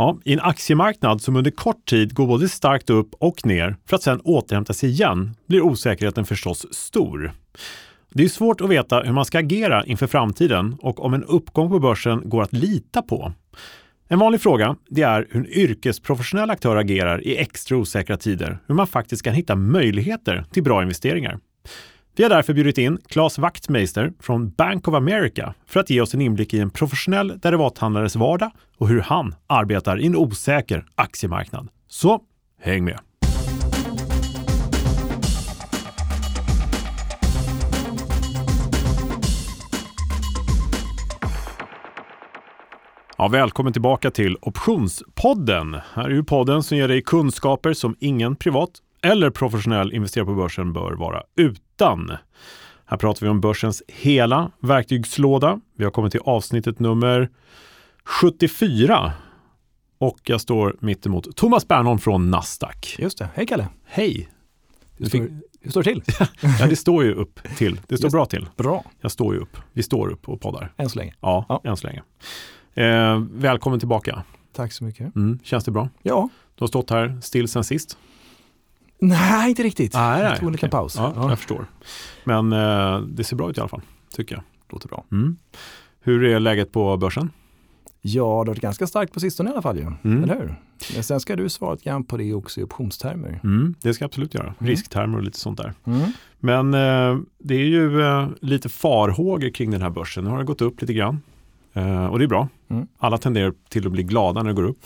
Ja, I en aktiemarknad som under kort tid går både starkt upp och ner för att sedan återhämta sig igen blir osäkerheten förstås stor. Det är svårt att veta hur man ska agera inför framtiden och om en uppgång på börsen går att lita på. En vanlig fråga det är hur en yrkesprofessionell aktör agerar i extra osäkra tider, hur man faktiskt kan hitta möjligheter till bra investeringar. Vi har därför bjudit in Claes Wachtmeister från Bank of America för att ge oss en inblick i en professionell derivathandlares vardag och hur han arbetar i en osäker aktiemarknad. Så häng med! Ja, välkommen tillbaka till Optionspodden. Här är ju podden som ger dig kunskaper som ingen privat eller professionell investerare på börsen bör vara utan. Här pratar vi om börsens hela verktygslåda. Vi har kommit till avsnittet nummer 74 och jag står mitt emot Thomas Bernholm från Nasdaq. Just det. Hej Kalle! Hej! Hur står, hur står det till? ja, det står ju upp till. Det står Just- bra till. Bra, Jag står ju upp. Vi står upp och poddar. än så länge. Ja, Ja. än så länge. Eh, välkommen tillbaka. Tack så mycket. Mm, känns det bra? Ja, Du har stått här still sen sist. Nej inte riktigt. Nej, jag tog en liten okej. paus. Ja, jag förstår. Men eh, det ser bra ut i alla fall, tycker jag. låter bra. Mm. Hur är läget på börsen? Ja, det har varit ganska starkt på sistone i alla fall ju. Mm. Eller hur? Men sen ska du svara lite grann på det också i optionstermer. Mm, det ska jag absolut göra. Mm. Risktermer och lite sånt där. Mm. Men eh, det är ju eh, lite farhågor kring den här börsen. Nu har det gått upp lite grann. Eh, och det är bra. Mm. Alla tenderar till att bli glada när det går upp.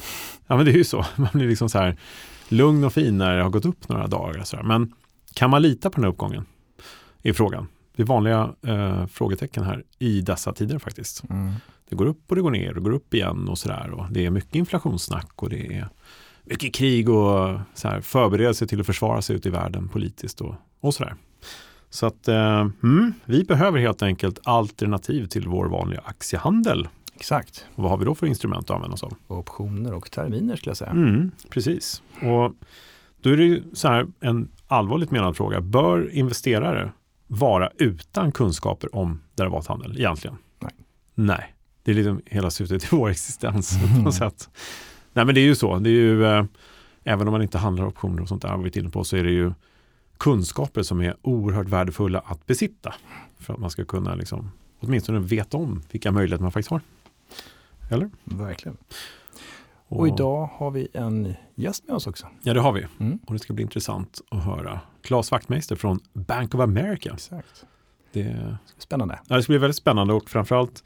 Ja men det är ju så. Man blir liksom så här lugn och fin när det har gått upp några dagar. Så. Men kan man lita på den här uppgången? Är frågan. Det är vanliga eh, frågetecken här i dessa tider faktiskt. Mm. Det går upp och det går ner och går upp igen och sådär. Och det är mycket inflationssnack och det är mycket krig och så här, förberedelse till att försvara sig ute i världen politiskt och, och sådär. Så att eh, mm, vi behöver helt enkelt alternativ till vår vanliga aktiehandel. Exakt. Och vad har vi då för instrument att använda oss av? Optioner och terminer skulle jag säga. Mm, precis. Och då är det ju så här en allvarligt menad fråga. Bör investerare vara utan kunskaper om derivathandel egentligen? Nej. Nej, det är liksom hela syftet i vår existens på något sätt. Nej, men det är ju så. Det är ju, eh, även om man inte handlar optioner och sånt där, har vi inne på, så är det ju kunskaper som är oerhört värdefulla att besitta för att man ska kunna liksom, åtminstone veta om vilka möjligheter man faktiskt har. Eller? Verkligen. Och idag har vi en gäst med oss också. Ja, det har vi. Mm. Och det ska bli intressant att höra Claes Wachtmeister från Bank of America. Exakt. Det, Spännande. ja, det ska bli väldigt spännande och framförallt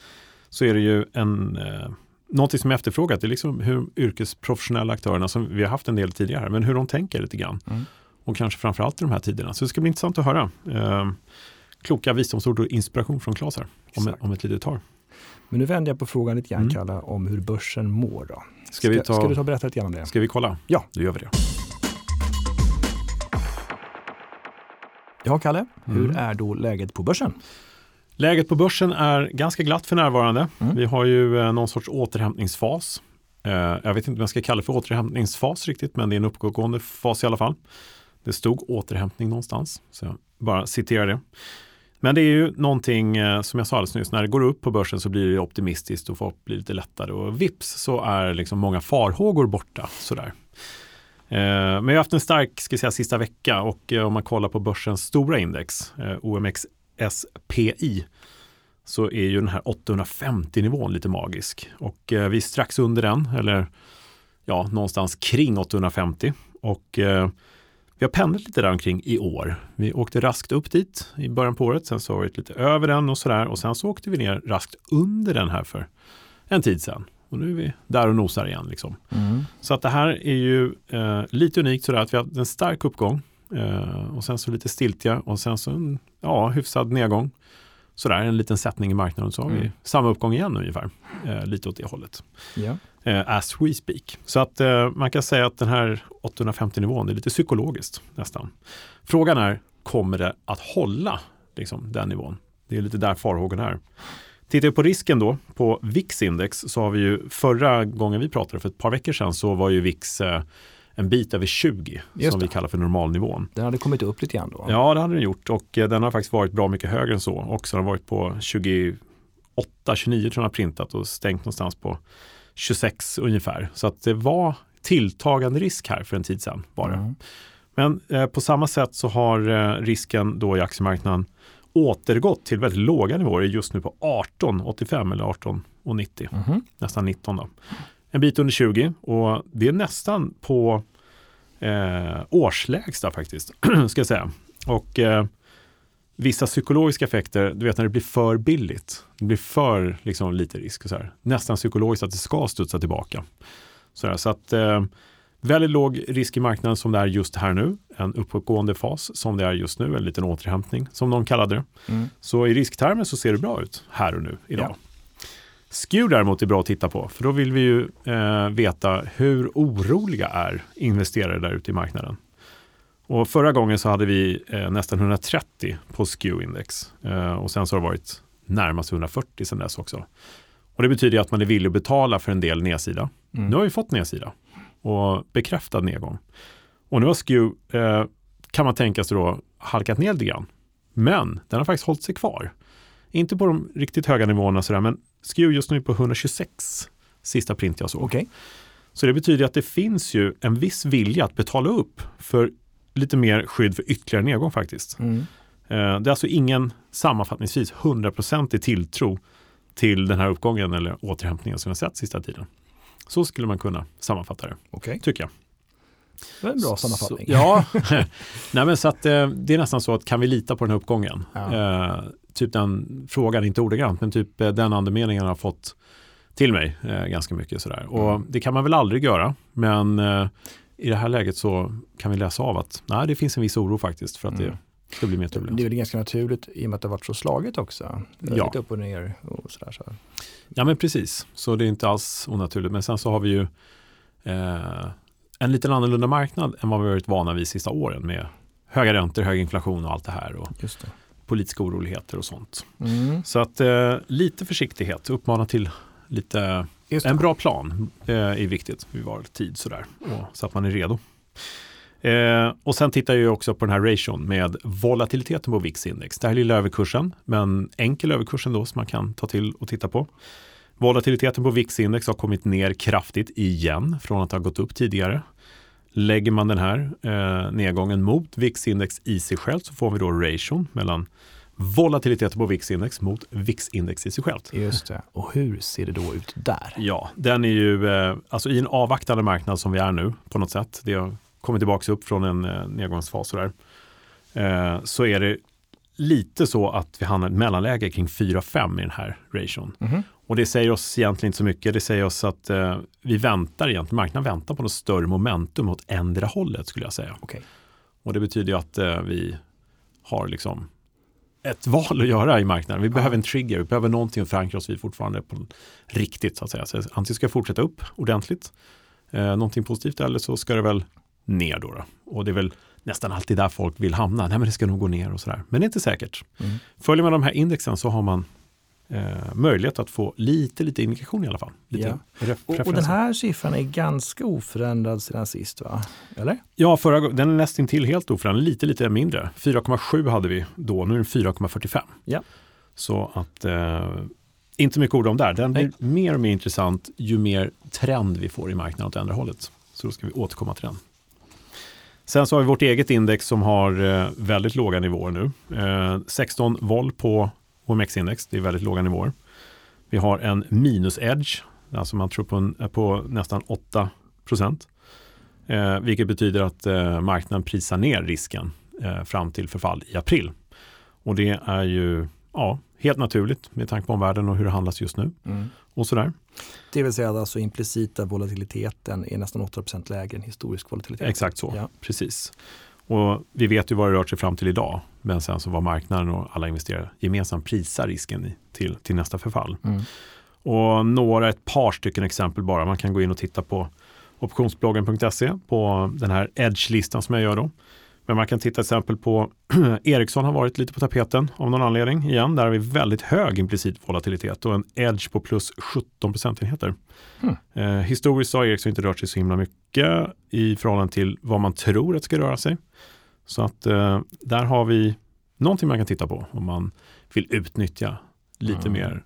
så är det ju en, eh, någonting som är efterfrågat. Det är liksom hur yrkesprofessionella aktörerna, som vi har haft en del tidigare, men hur de tänker lite grann. Mm. Och kanske framförallt i de här tiderna. Så det ska bli intressant att höra. Eh, kloka visdomsord och inspiration från Claes här om, om ett litet tag. Men nu vänder jag på frågan lite grann, Mm. Kalle, om hur börsen mår. Då. Ska, vi ta, ska du ta och berätta lite grann om det? ska vi kolla? Ja. Då gör vi det. Ja, Kalle, hur Mm. är då läget på börsen? Läget på börsen är ganska glatt för närvarande. Mm. Vi har ju eh, någon sorts återhämtningsfas. Eh, jag vet inte om jag ska kalla det för återhämtningsfas riktigt, men det är en uppgående fas i alla fall. Det stod återhämtning någonstans, så jag bara citerar det. Men det är ju någonting eh, som jag sa alldeles nyss, när det går upp på börsen så blir det optimistiskt och folk blir lite lättare och vips så är liksom många farhågor borta. Sådär. Eh, men vi har haft en stark ska jag säga, sista vecka och eh, om man kollar på börsens stora index, OMXSPI, så är ju den här 850-nivån lite magisk. Och vi är strax under den, eller ja, någonstans kring 850. Och vi har pendlat lite där omkring i år. Vi åkte raskt upp dit i början på året, sen så har vi varit lite över den och sådär. Och sen så åkte vi ner raskt under den här för en tid sedan. Och nu är vi där och nosar igen. Liksom. Mm. Så att det här är ju eh, lite unikt sådär att vi har haft en stark uppgång eh, och sen så lite stiltja och sen så en ja, hyfsad nedgång. Sådär en liten sättning i marknaden så har vi Mm. samma uppgång igen ungefär. Eh, lite åt det hållet. Ja. Eh, as we speak. Så att eh, man kan säga att den här 850 nivån det är lite psykologiskt nästan. Frågan är, kommer det att hålla liksom, den nivån? Det är lite där farhågan är. Tittar vi på risken då på VIX-index så har vi ju förra gången vi pratade för ett par veckor sedan så var ju VIX eh, en bit över 20 Just som det. vi kallar för normalnivån. Den hade kommit upp lite grann då. Ja, det hade den gjort och eh, den har faktiskt varit bra mycket högre än så också. Den har varit på 28, 29 tror jag den har printat och stängt någonstans på 26 ungefär. Så att det var tilltagande risk här för en tid sedan. Var. Mm. Men eh, på samma sätt så har eh, risken då i aktiemarknaden återgått till väldigt låga nivåer just nu på 18,85 eller 18,90. Mhm. Nästan 19 då. En bit under 20 och det är nästan på eh, årslägsta faktiskt, ska jag säga. Och eh, vissa psykologiska effekter, du vet när det blir för billigt, det blir för liksom, lite risk, och så här. nästan psykologiskt att det ska studsa tillbaka. Så, här, så att eh, väldigt låg risk i marknaden som det är just här nu, en uppåtgående fas som det är just nu, en liten återhämtning som någon kallade det. Mm. Så i risktermer så ser det bra ut här och nu idag. Ja. SKEW däremot är bra att titta på, för då vill vi ju eh, veta hur oroliga är investerare där ute i marknaden. Och förra gången så hade vi eh, nästan 130 på SKEW-index eh, och sen så har det varit närmast 140 sedan dess också. Och det betyder att man är villig att betala för en del nedsida. Mm. Nu har vi fått nedsida och bekräftad nedgång. Och nu har SKEW, eh, kan man tänka sig då, halkat ner lite grann. Men den har faktiskt hållit sig kvar. Inte på de riktigt höga nivåerna sådär, men SKEW just nu på 126 sista print jag såg. Okej. Så det betyder att det finns ju en viss vilja att betala upp för lite mer skydd för ytterligare nedgång faktiskt. Mm. Eh, Det är alltså ingen sammanfattningsvis 100% i tilltro till den här uppgången eller återhämtningen som vi har sett sista tiden. Så skulle man kunna sammanfatta det, Okej. tycker jag. Det var en bra sammanfattning. Så, ja, Nej, men så att, eh, det är nästan så att kan vi lita på den här uppgången? Ja. Eh, typ den frågan, inte ordagrant, men typ eh, den andemeningen har fått till mig ganska mycket sådär. Och Mm. det kan man väl aldrig göra, men i det här läget så kan vi läsa av att nej, det finns en viss oro faktiskt för att Mm. det ska bli mer Det turbulens. är väl ganska naturligt i och med att det har varit så slaget också. Det Ja. Lite upp och ner och sådär. Så. Ja men precis, så det är inte alls onaturligt. Men sen så har vi ju eh, en lite annorlunda marknad än vad vi varit vana vid sista åren med höga räntor, hög inflation och allt det här och Just det. politiska oroligheter och sånt. Mm. Så att eh, lite försiktighet, uppmana till lite, det. En bra plan eh, är viktigt vid var tid sådär, och, så att man är redo. Eh, och sen tittar jag också på den här ration med volatiliteten på VIX-index. Det här är lilla överkursen, men enkel överkursen då som man kan ta till och titta på. Volatiliteten på VIX-index har kommit ner kraftigt igen från att ha gått upp tidigare. Lägger man den här eh, nedgången mot VIX-index i sig själv så får vi då ration mellan volatiliteten på VIX-index mot VIX-index i sig självt. Just det. Och hur ser det då ut där? Ja, den är ju eh, alltså i en avvaktande marknad som vi är nu på något sätt. Det har kommit tillbaka upp från en eh, nedgångsfas så där. Eh, så är det lite så att vi hamnar i ett mellanläge kring 4-5 i den här ration. Mhm. Och det säger oss egentligen inte så mycket. Det säger oss att vi väntar egentligen, marknaden väntar på något större momentum åt ändra hållet skulle jag säga. Okej. Och det betyder ju att vi har liksom ett val att göra i marknaden. Vi behöver en trigger, vi behöver någonting att förankra oss vid fortfarande på riktigt så att säga. Så antingen ska jag fortsätta upp ordentligt, eh, någonting positivt eller så ska det väl ner då, då. Och det är väl nästan alltid där folk vill hamna. Nej men det ska nog gå ner och sådär. Men det är inte säkert. Mm. Följer man de här indexen så har man eh, möjlighet att få lite, lite indikation i alla fall. Ja. Och, och den här siffran är ganska oförändrad sedan sist va? Eller? Ja, förra den är nästan till helt oförändrad, lite, lite mindre. 4,7 hade vi då, nu är den 4,45. Ja. Så att, eh, inte mycket ord om där. Den blir Nej. mer och mer intressant ju mer trend vi får i marknaden åt andra hållet. Så då ska vi återkomma till den. Sen så har vi vårt eget index som har eh, väldigt låga nivåer nu. Eh, 16 vol på OMX-index, det är väldigt låga nivåer. Vi har en minus-edge, alltså man tror på, en, på nästan 8 procent. Eh, vilket betyder att eh, marknaden prisar ner risken eh, fram till förfall i april. Och det är ju ja, helt naturligt med tanke på omvärlden och hur det handlas just nu. Mm. Och sådär. Det vill säga att alltså implicita volatiliteten är nästan 8% lägre än historisk volatilitet. Exakt så, Ja. precis. Och vi vet ju vad det rört sig fram till idag. Men sen så var marknaden och alla investerare gemensamt prisar risken i, till, till nästa förfall. Mm. Och några, ett par stycken exempel bara. Man kan gå in och titta på optionsbloggen.se på den här edge-listan som jag gör då. Men man kan titta till exempel på Ericsson har varit lite på tapeten av någon anledning igen. Där har vi väldigt hög implicit volatilitet och en edge på plus 17 procentenheter. Hmm. Eh, historiskt har Ericsson inte rört sig så himla mycket i förhållande till vad man tror att det ska röra sig. Så att eh, där har vi någonting man kan titta på om man vill utnyttja lite Mm. mer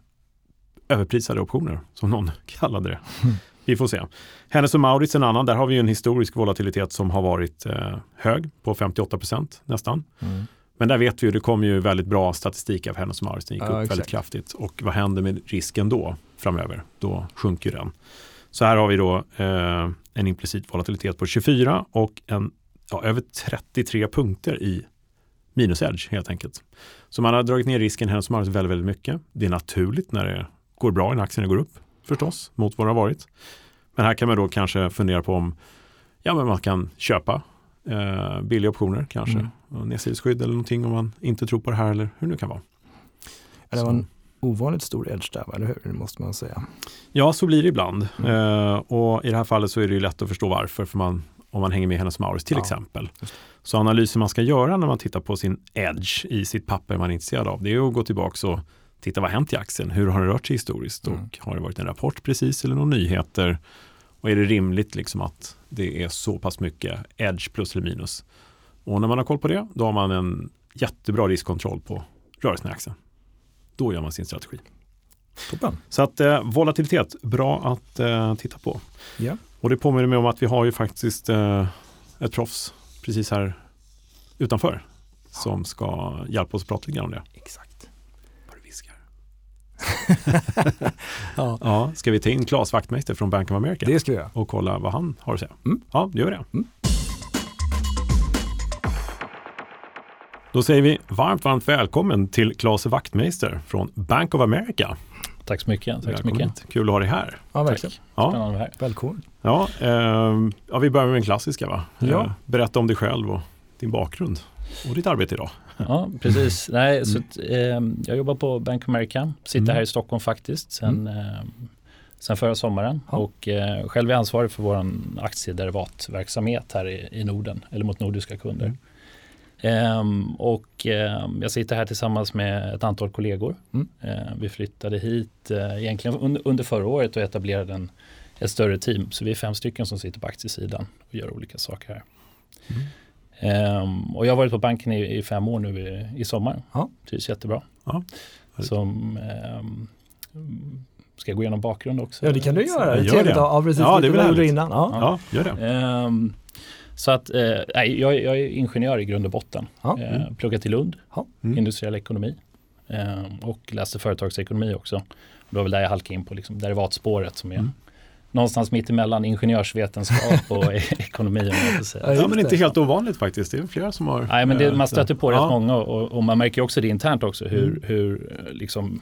överprisade optioner, som någon kallade det. Mm. vi får se. Hennes och Maurits en annan, där har vi en historisk volatilitet som har varit eh, hög på 58 procent nästan. Mm. Men där vet vi ju, det kommer ju väldigt bra statistik av Hennes och Mauritz. Den gick ja, upp exakt. väldigt kraftigt. Och vad händer med risken då framöver? Då sjunker den. Så här har vi då eh, en implicit volatilitet på 24 och en, ja, över 33 punkter i minus edge helt enkelt. Så man har dragit ner risken Hennes och Mauritz väldigt, väldigt mycket. Det är naturligt när det går bra, när aktierna går upp förstås, mot vad det har varit. Men här kan man då kanske fundera på om ja, men man kan köpa eh, billiga optioner kanske. Mm. Nedsidesskydd eller någonting om man inte tror på det här eller hur det nu kan vara. Det var en ovanligt stor edge där, eller hur? Det måste man säga. Ja, så blir det ibland. Mm. Eh, och i det här fallet så är det ju lätt att förstå varför, för man, om man hänger med Hennes Mauritz till ja, exempel. Så analysen man ska göra när man tittar på sin edge i sitt papper man är intresserad av, det är att gå tillbaka och titta vad har hänt i aktien? Hur har det rört sig historiskt? Mm. Och har det varit en rapport precis eller några nyheter? Och är det rimligt liksom att det är så pass mycket edge plus eller minus? Och när man har koll på det, då har man en jättebra riskkontroll på rörelsen i aktien. Då gör man sin strategi. Toppen. Så att eh, volatilitet, bra att eh, titta på. Ja. Och det påminner mig om att vi har ju faktiskt eh, ett proffs precis här utanför som ska hjälpa oss att prata lite grann om det. Exakt. Vad du viskar. ja. ja. Ska vi ta in Claes Wachtmeister från Bank of America? Det ska vi göra. Och kolla vad han har att säga. Mm. Ja, det gör det. Mm. Då säger vi varmt, varmt välkommen till Claes Wachtmeister från Bank of America. Tack så mycket. Tack så mycket. Kul att ha dig här. Ja, verkligen. Ja. Spännande att vara här. Välkommen. Ja, eh, ja, vi börjar med den klassiska. Va? Ja. Eh, berätta om dig själv och din bakgrund och ditt arbete idag. Ja, precis. Nej, mm. så att, eh, jag jobbar på Bank of America, sitter mm. här i Stockholm faktiskt sen, mm. eh, sen förra sommaren ja. och eh, själv är ansvarig för vår aktiederivatverksamhet här i, i Norden eller mot nordiska kunder. Um, och um, jag sitter här tillsammans med ett antal kollegor. Mm. Uh, vi flyttade hit uh, egentligen under, under förra året och etablerade en, ett större team. Så vi är fem stycken som sitter på aktiesidan och gör olika saker här. Mm. Och jag har varit på banken i, i fem år nu i, i sommar. Ja. Trivs jättebra. Ja. Som, ska jag gå igenom bakgrund också? Ja det kan du göra. Det är Ja, precis. Ja, det är väl innan. Ja. ja, gör det. Så att, eh, jag, jag, är ingenjör i grund och botten. Ja. Eh, mm. Pluggat till Lund, mm. industriell ekonomi eh, och läste företagsekonomi också. Det var väl där jag halkade in på liksom derivatspåret som är mm. någonstans mitt emellan ingenjörsvetenskap och ekonomi. Om jag säga. Ja, men inte helt ovanligt faktiskt. Det är flera som har... Nej, men det, man stöter på rätt ja. många och, och, man märker också det internt också hur, mm. hur liksom,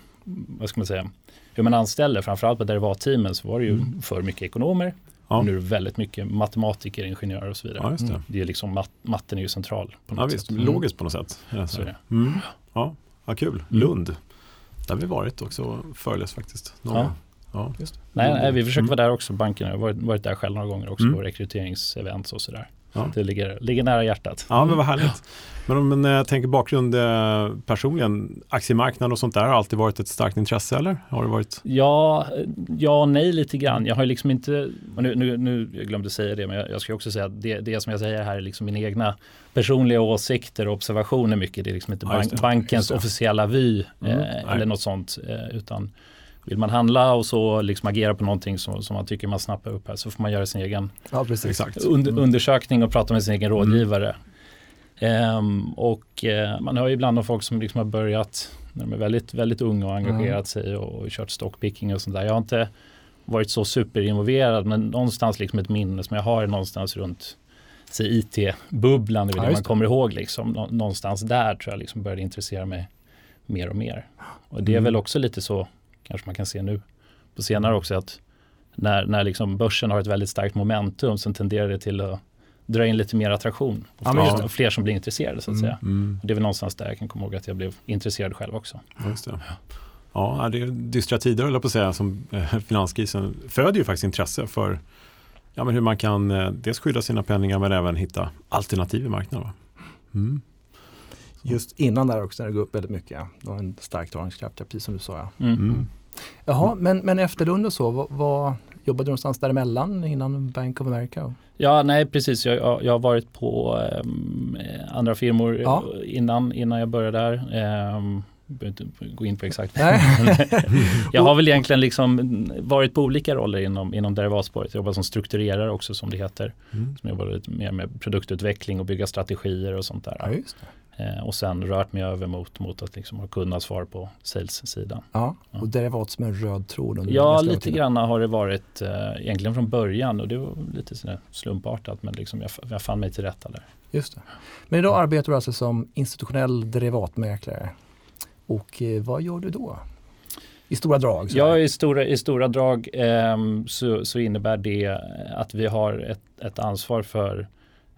vad ska man säga, hur man anställer, framförallt på derivatteamen så var det ju mm. för mycket ekonomer Ja. Nu är det väldigt mycket matematiker, ingenjörer och så vidare. Ja, det. Mm. det. är liksom, mat, matten är ju central. På något ja, visst. Sätt. Logiskt på något sätt. Ja, så det. Mm. Ja, ja, kul. Mm. Lund. Där har vi varit också och föreläst faktiskt. ja. Ja, nej, nej, vi försöker mm. vara där också, banken. Jag har varit, varit där själv några gånger också mm. på rekryteringsevents och sådär. Ja. Det ligger, ligger nära hjärtat. Ja, men vad härligt. Men om jag tänker bakgrund eh, personligen, aktiemarknaden och sånt där har alltid varit ett starkt intresse eller? Har det varit? Ja, ja nej lite grann. Jag har liksom inte, nu, nu, nu jag glömde säga det, men jag, jag ska också säga att det, det som jag säger här är liksom mina egna personliga åsikter och observationer mycket. Det är liksom inte bank, ja, bankens officiella vy mm, eh, eller något sånt, eh, utan vill man handla och så liksom agera på någonting som, som man tycker man snappar upp här så får man göra sin egen ja, Exakt. Under, mm. undersökning och prata med sin egen mm. rådgivare. Um, och uh, man hör ju ibland om folk som liksom har börjat när de är väldigt, väldigt unga och engagerat mm. sig och, och kört stockpicking och sånt där. Jag har inte varit så superinvolverad men någonstans liksom ett minne som jag har någonstans runt IT-bubblan, det är ja, det man kommer ihåg liksom. Någonstans där tror jag liksom började intressera mig mer och mer. Och det är mm. väl också lite så kanske man kan se nu på senare också att när, när liksom börsen har ett väldigt starkt momentum så tenderar det till att dra in lite mer attraktion och fler, ja, fler som blir intresserade så att mm, säga. Mm. Det är väl någonstans där jag kan komma ihåg att jag blev intresserad själv också. Just det. Ja, det är dystra tider höll jag på att säga som eh, finanskrisen föder ju faktiskt intresse för ja, men hur man kan eh, dels skydda sina penningar men även hitta alternativ i marknaden. Mm. Just innan där också när det går upp väldigt mycket. Det var en stark dragningskraft, precis som du sa. Ja. Jaha, men, men efter Lund och så, vad, vad jobbade du någonstans däremellan innan Bank of America? Ja, nej precis. Jag, jag, har varit på um, andra firmor ja. innan, innan jag började där. Um, behöver inte gå in på exakt. jag har väl egentligen liksom varit på olika roller inom, inom derivatspåret. Jag jobbar som strukturerare också som det heter. Mm. Som jobbar lite mer med produktutveckling och bygga strategier och sånt där. Ja, eh, och sen rört mig över mot, mot att liksom ha kundansvar på sales-sidan. Ja, och derivat som en röd tråd? Under ja, lite grann har det varit eh, egentligen från början och det var lite slumpartat men liksom jag, jag fann mig till rätta där. Just det. Men idag arbetar du alltså som institutionell derivatmäklare. Och eh, vad gör du då? I stora drag? Ja, i stora, i stora drag eh, så, så, innebär det att vi har ett, ett ansvar för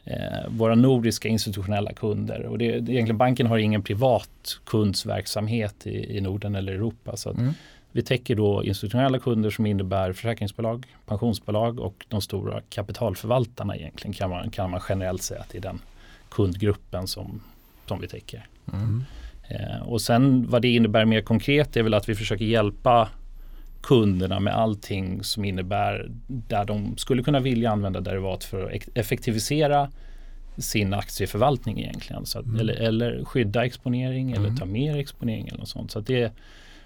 eh, våra nordiska institutionella kunder. Och det, egentligen banken har ingen privat kundsverksamhet i, i Norden eller Europa. Så mm. Vi täcker då institutionella kunder som innebär försäkringsbolag, pensionsbolag och de stora kapitalförvaltarna egentligen kan man, kan man generellt säga att det är den kundgruppen som, som vi täcker. Mm. Eh, och sen vad det innebär mer konkret är väl att vi försöker hjälpa kunderna med allting som innebär där de skulle kunna vilja använda derivat för att effektivisera sin aktieförvaltning egentligen. Så att, mm. eller, eller skydda exponering mm. eller ta mer exponering eller något sånt. Så att det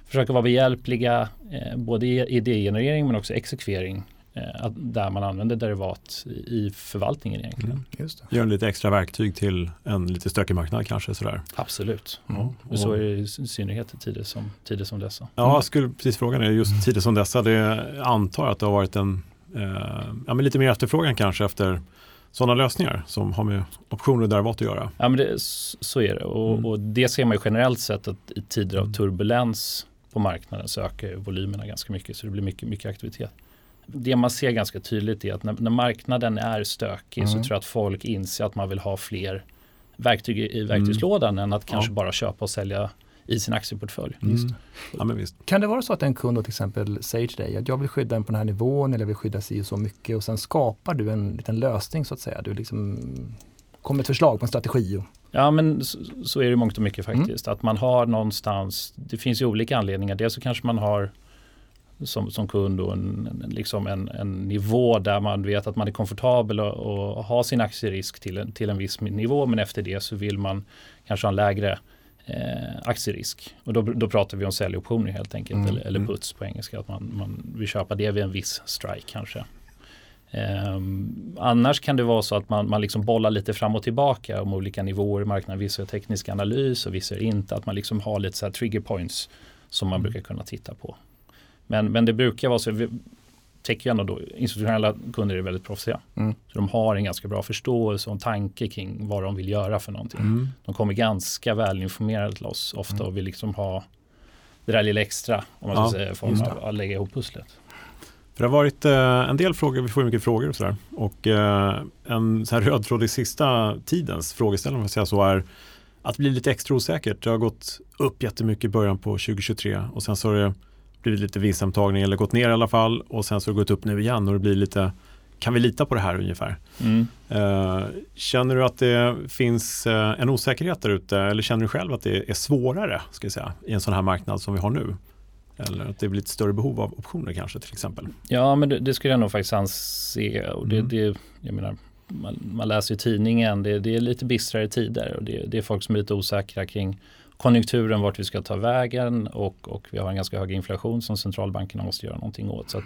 försöker vara behjälpliga eh, både i idégenerering men också exekvering Eh, där man använder derivat i förvaltningen egentligen. Mm, just det. Gör lite extra verktyg till en lite stökig marknad kanske sådär. Absolut. Mm. Och så är det i synnerhet i tider som, tider som dessa. Ja, jag skulle precis fråga det. Just tider som dessa, det antar att det har varit en eh, ja, men lite mer efterfrågan kanske efter sådana lösningar som har med optioner och derivat att göra. Ja, men det, så är det. Och, mm. och, det ser man ju generellt sett att i tider av mm. turbulens på marknaden så ökar volymerna ganska mycket så det blir mycket, mycket aktivitet det man ser ganska tydligt är att när, när marknaden är stökig mm. så tror jag att folk inser att man vill ha fler verktyg i verktygslådan mm. än att kanske ja. bara köpa och sälja i sin aktieportfölj. Mm. Ja, kan det vara så att en kund till exempel säger till dig att jag vill skydda den på den här nivån eller jag vill skydda sig så mycket och sen skapar du en liten lösning så att säga. Du liksom kommer ett förslag på en strategi. Ja men så, så är det mångt och mycket mm. faktiskt. Att man har någonstans, det finns ju olika anledningar. Dels så kanske man har som, som kund och en, en, liksom en, en nivå där man vet att man är komfortabel och, och ha sin aktierisk till en, till en viss nivå men efter det så vill man kanske ha en lägre eh, aktierisk. Och då, då pratar vi om säljoptioner helt enkelt mm. eller, eller mm. puts på engelska. Att man, man vill köpa det vid en viss strike kanske. Eh, annars kan det vara så att man, man liksom bollar lite fram och tillbaka om olika nivåer i marknaden. Vissa är teknisk analys och vissa är inte. Att man liksom har lite så trigger points som man mm. brukar kunna titta på. Men, men det brukar vara så, vi täcker ju ändå då, institutionella kunder är väldigt proffsiga. Mm. Så de har en ganska bra förståelse och en tanke kring vad de vill göra för någonting. Mm. De kommer ganska välinformerade till oss ofta mm. och vill liksom ha det där lilla extra, om man ja, ska säga, form av att lägga ihop pusslet. För det har varit eh, en del frågor, vi får mycket frågor och sådär. Och eh, en så här röd tråd i sista tidens frågeställning, om jag säga så, är att bli lite extra osäkert. Det har gått upp jättemycket i början på 2023 och sen så har det blivit lite vinstamtagning eller gått ner i alla fall och sen så har det gått upp nu igen och det blir lite kan vi lita på det här ungefär? Mm. Uh, känner du att det finns uh, en osäkerhet där ute eller känner du själv att det är svårare ska jag säga, i en sån här marknad som vi har nu? Eller att det blir ett större behov av optioner kanske till exempel? Ja, men det, det skulle jag nog faktiskt anse. Och det, mm. det, jag menar, man, man läser i tidningen, det, det, är lite bistrare tider och det, det är folk som är lite osäkra kring konjunkturen, vart vi ska ta vägen och, och vi har en ganska hög inflation som centralbankerna måste göra någonting åt. Så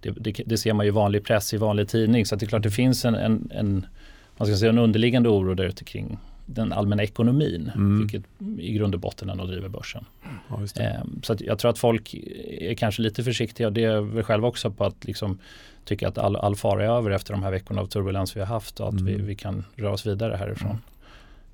det, det, det, ser man ju i vanlig press i vanlig tidning. Så det är klart det finns en, en, en, man ska säga en underliggande oro där ute kring den allmänna ekonomin, mm. vilket i grund och botten ändå driver börsen. Ja, eh, så jag tror att folk är kanske lite försiktiga det är väl själva också på att liksom tycka att all, all fara är över efter de här veckorna av turbulens vi har haft och att mm. vi, vi kan röra oss vidare härifrån.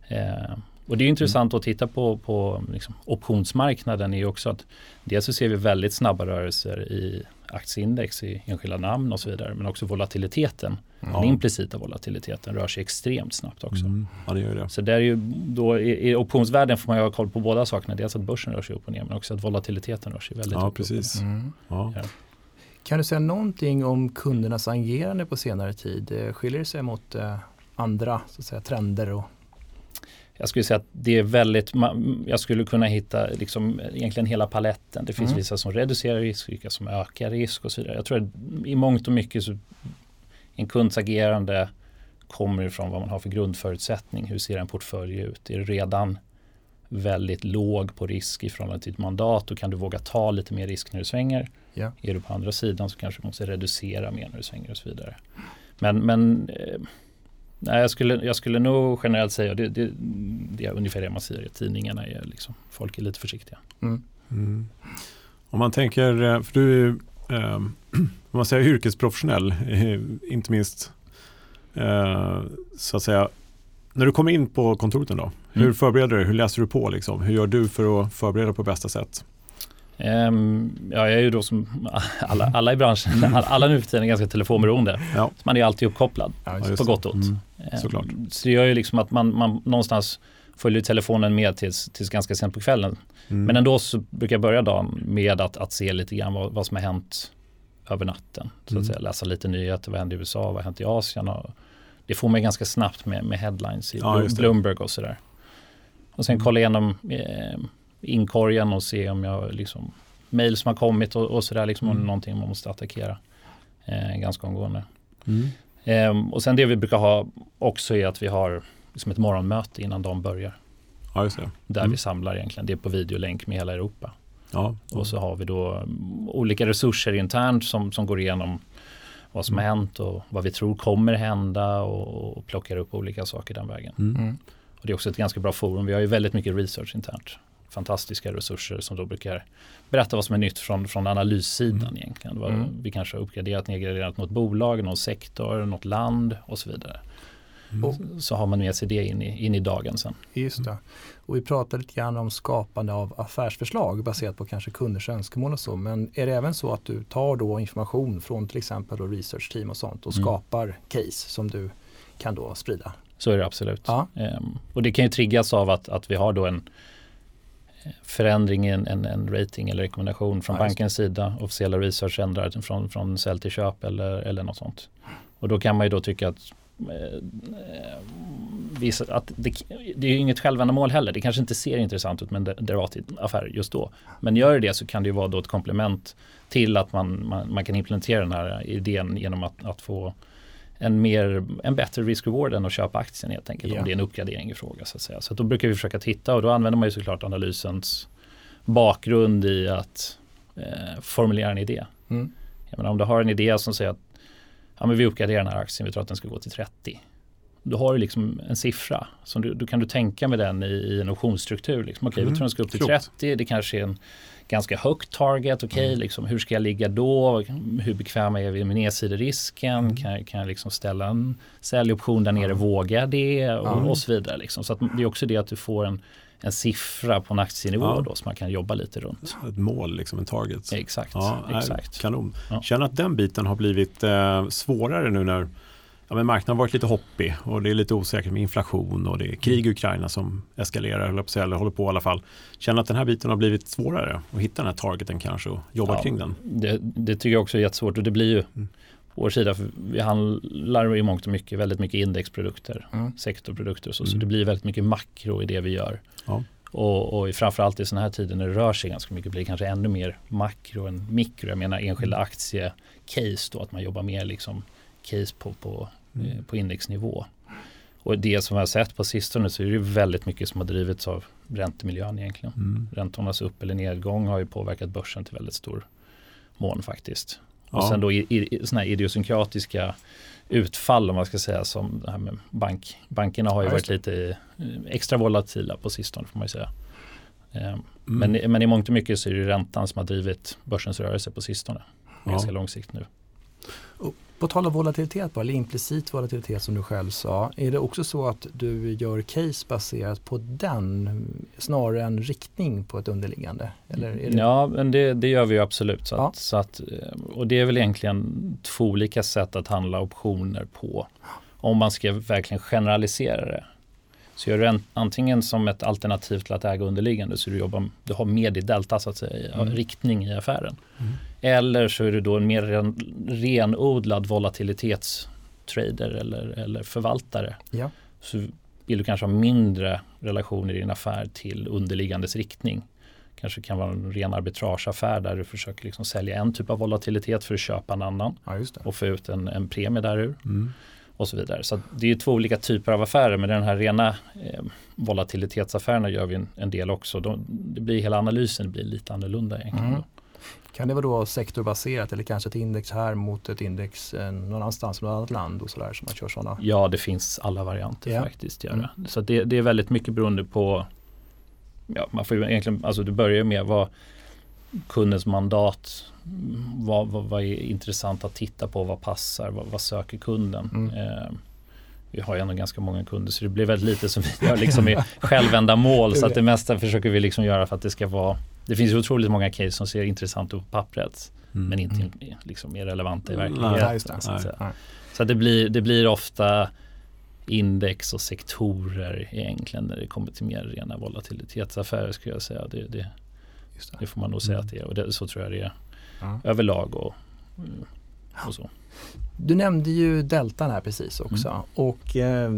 Mm. Eh, och det är intressant mm. att titta på, på liksom, optionsmarknaden är också att dels så ser vi väldigt snabba rörelser i aktieindex i enskilda namn och så vidare. Men också volatiliteten, mm. den implicita volatiliteten rör sig extremt snabbt också. Mm. Ja, det gör det. Så där är ju då, i, i optionsvärlden får man ju ha koll på båda sakerna. Dels att börsen rör sig upp och ner men också att volatiliteten rör sig väldigt ja, upp precis. och ner. Mm. Ja. Ja. Kan du säga någonting om kundernas agerande på senare tid? Skiljer det sig mot eh, andra så att säga, trender och jag skulle säga att det är väldigt, jag skulle kunna hitta liksom egentligen hela paletten. Det finns mm. vissa som reducerar risk, vilka som ökar risk och så vidare. Jag tror att i mångt och mycket så en kunds agerande kommer ifrån vad man har för grundförutsättning. Hur ser en portfölj ut? Är det redan väldigt låg på risk i förhållande till ditt mandat. Då kan du våga ta lite mer risk när du svänger. Ja. Är du på andra sidan så kanske du måste reducera mer när du svänger och så vidare. Men, men eh, nej, jag, skulle, jag skulle nog generellt säga, det, det, det är ungefär det man säger i tidningarna, är liksom, folk är lite försiktiga. Mm. Mm. Om man tänker, eh, för du är eh, om man säger yrkesprofessionell, eh, inte minst eh, så att säga, när du kommer in på kontoret då, hur Mm. förbereder du Hur läser du på? Liksom? Hur gör du för att förbereda på bästa sätt? Ehm, ja, jag är ju då som alla, alla i branschen, alla, alla nu för tiden är ganska telefonberoende. Ja. Så man är alltid uppkopplad, Ja, på gott och ont. Mm. Ehm, såklart. Så det gör ju liksom att man, man någonstans följer telefonen med tills, tills ganska sent på kvällen. Mm. Men ändå så brukar jag börja dagen med att, att se lite grann vad, vad som har hänt över natten. Så Mm. att säga, läsa lite nyheter, vad händer i USA, vad har hänt i Asien. Och det får mig ganska snabbt med, med headlines i Ja. Bloomberg och sådär. Och sen Mm. kolla igenom eh, inkorgen och se om jag liksom mail som har kommit och, och sådär, liksom om det är Mm. någonting man måste attackera eh, ganska omgående. Mm. Ehm, och sen det vi brukar ha också är att vi har liksom ett morgonmöte innan de börjar. Ja, just det. Där Mm. vi samlar egentligen, det är på videolänk med hela Europa. Ja. Och så har vi då mm, olika resurser internt som, som går igenom vad som har Mm. hänt och vad vi tror kommer hända och, och plockar upp olika saker den vägen. Mm. Och det är också ett ganska bra forum. Vi har ju väldigt mycket research internt. Fantastiska resurser som då brukar berätta vad som är nytt från, från analyssidan Mm. egentligen. Vad Mm. Vi kanske har uppgraderat, nedgraderat något bolag, någon sektor, något land och så vidare. Mm. Och- Så har man med sig det in i, in i dagen sen. Just det. Och vi pratade lite grann om skapande av affärsförslag baserat på kanske kunders önskemål och så. Men är det även så att du tar då information från till exempel då research team och sånt och Mm. skapar case som du kan då sprida? Så är det absolut. Ja. Ehm, och det kan ju triggas av att, att vi har då en förändring i en, en, en rating eller rekommendation från Ja, bankens sida. Officiella research ändrar från, från sälj till köp eller, eller något sånt. Och då kan man ju då tycka att eh, eh, vissa, att det, det är ju inget självändamål heller. Det kanske inte ser intressant ut med en de- derivataffär just då. Men gör det det så kan det ju vara då ett komplement till att man, man, man kan implementera den här idén genom att, att få en, mer, en bättre risk-reward än att köpa aktien helt enkelt. Ja. Om det är en uppgradering i fråga så att säga. Så att då brukar vi försöka titta och då använder man ju såklart analysens bakgrund i att eh, formulera en idé. Mm. Jag menar, om du har en idé som säger att ja, men vi uppgraderar den här aktien, vi tror att den ska gå till 30. Då har du liksom en siffra. Som du, då kan du tänka med den i, i en optionsstruktur. Liksom. Okej, Mm, vi tror den ska upp till klokt. 30. Det kanske är en ganska högt target. Okej, Mm. liksom, hur ska jag ligga då? Hur bekväma är vi med nedsiderisken? Mm. Kan, jag- kan jag liksom ställa en säljoption där nere? Vågar jag det? Och, Ja. och så vidare. Liksom. Så det är också det att du får en, en siffra på en aktienivå Ja. då som man kan jobba lite runt. Ett mål, liksom en target. Exakt. Ja, exakt. kanon. Ja. Känner att den biten har blivit eh, svårare nu när ja, men marknaden har varit lite hoppig och det är lite osäkert med inflation och det är krig i Ukraina som eskalerar, på eller håller på i alla fall. Känner att den här biten har blivit svårare att hitta den här targeten kanske och jobba Ja. kring den. Det, det tycker jag också är jättesvårt och det blir ju Mm. vår sida, för vi handlar i mångt och mycket väldigt mycket indexprodukter, Mm. sektorprodukter och så, så Mm. det blir väldigt mycket makro i det vi gör. Ja. Och, och framförallt i sådana här tider när det rör sig ganska mycket blir det kanske ännu mer makro än mikro. Jag menar enskilda Mm. aktiecase då, att man jobbar mer liksom case på, på, Mm. eh, på indexnivå. Och det som vi har sett på sistone så är det väldigt mycket som har drivits av räntemiljön egentligen. Mm. Räntornas upp eller nedgång har ju påverkat börsen till väldigt stor mån faktiskt. Och Ja. sen då i, såna här idiosynkratiska utfall om man ska säga som det här med bank. Bankerna har ju Ja, varit lite eh, extra volatila på sistone får man ju säga. Eh, Mm. Men, men i mångt och mycket så är det räntan som har drivit börsens rörelse på sistone. Ja. Ganska lång sikt nu. På tal om volatilitet, bara, eller implicit volatilitet som du själv sa. Är det också så att du gör case baserat på den snarare än riktning på ett underliggande? Det... Ja, men det, det gör vi ju absolut. Så Ja. att, så att, eh, och det är väl egentligen två olika sätt att handla optioner på. Om man ska verkligen generalisera det. Så gör du en, antingen som ett alternativ till att äga underliggande så du, jobbar, du har med i delta så att säga, Mm. riktning i affären. Mm. Eller så är du då en mer ren, renodlad volatilitetstrader eller, eller förvaltare. Ja. Så vill du kanske ha mindre relation i din affär till underliggandes riktning. Kanske kan vara en ren arbitrageaffär där du försöker liksom sälja en typ av volatilitet för att köpa en annan ja, och få ut en, en premie där ur. Mm. Och så vidare. Så det är två olika typer av affärer men den här rena eh, volatilitetsaffärerna gör vi en, en del också. De, det blir hela analysen blir lite annorlunda egentligen. Mm. Kan det vara då sektorbaserat eller kanske ett index här mot ett index eh, någon annanstans, något annat land och sådär som man kör sådana? Ja, det finns alla varianter Ja. faktiskt. Göra. Mm. Så det, det är väldigt mycket beroende på, ja, man får egentligen, alltså du börjar med vad kundens mandat, vad, vad, vad är intressant att titta på, vad passar, vad, vad söker kunden. Mm. Eh, vi har ju ändå ganska många kunder så det blir väldigt lite som vi gör liksom i självändamål så att det mesta försöker vi liksom göra för att det ska vara det finns ju otroligt många case som ser intressant ut på pappret Mm. men inte Mm. liksom är relevanta i verkligheten. Nej, just det. så att Nej. säga. Nej. Så att det, blir, det blir ofta index och sektorer egentligen när det kommer till mer rena volatilitetsaffärer skulle jag säga. Det, det, det. det får man nog säga att det är och det, så tror jag det är Ja. överlag och, och så. Du nämnde ju deltan här precis också. Mm. Och eh,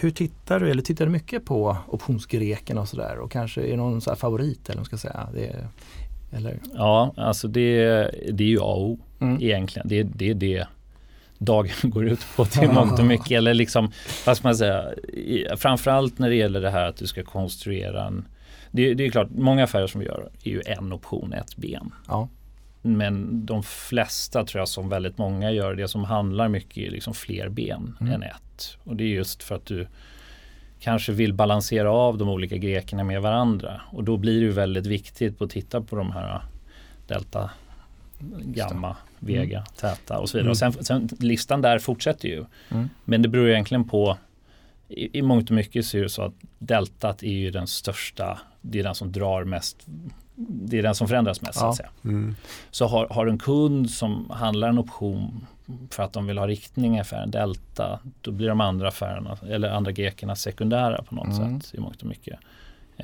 hur tittar du, eller tittar du mycket på optionsgreken och sådär? Och kanske är det någon så här favorit eller vad ska säga? Det eller? Ja, alltså det, det är ju A och O Mm. egentligen. Det, det är det dagen går ut på till mångt och mycket. Eller liksom, vad ska man säga, framförallt när det gäller det här att du ska konstruera en det, det är klart, många affärer som vi gör är ju en option, ett ben. Ja. Men de flesta tror jag som väldigt många gör det som handlar mycket är liksom fler ben Mm. än ett. Och det är just för att du kanske vill balansera av de olika grekerna med varandra. Och då blir det ju väldigt viktigt att titta på de här delta, gamma, vega, täta och så vidare. Mm. Och sen, sen listan där fortsätter ju. Mm. Men det beror egentligen på i, I mångt och mycket så är det så att deltat är ju den största, det är den som drar mest, det är den som förändras mest så Ja. att säga. Mm. Så har, har en kund som handlar en option för att de vill ha riktning i affären delta, då blir de andra affärerna eller andra grekerna sekundära på något Mm. sätt i mångt och mycket.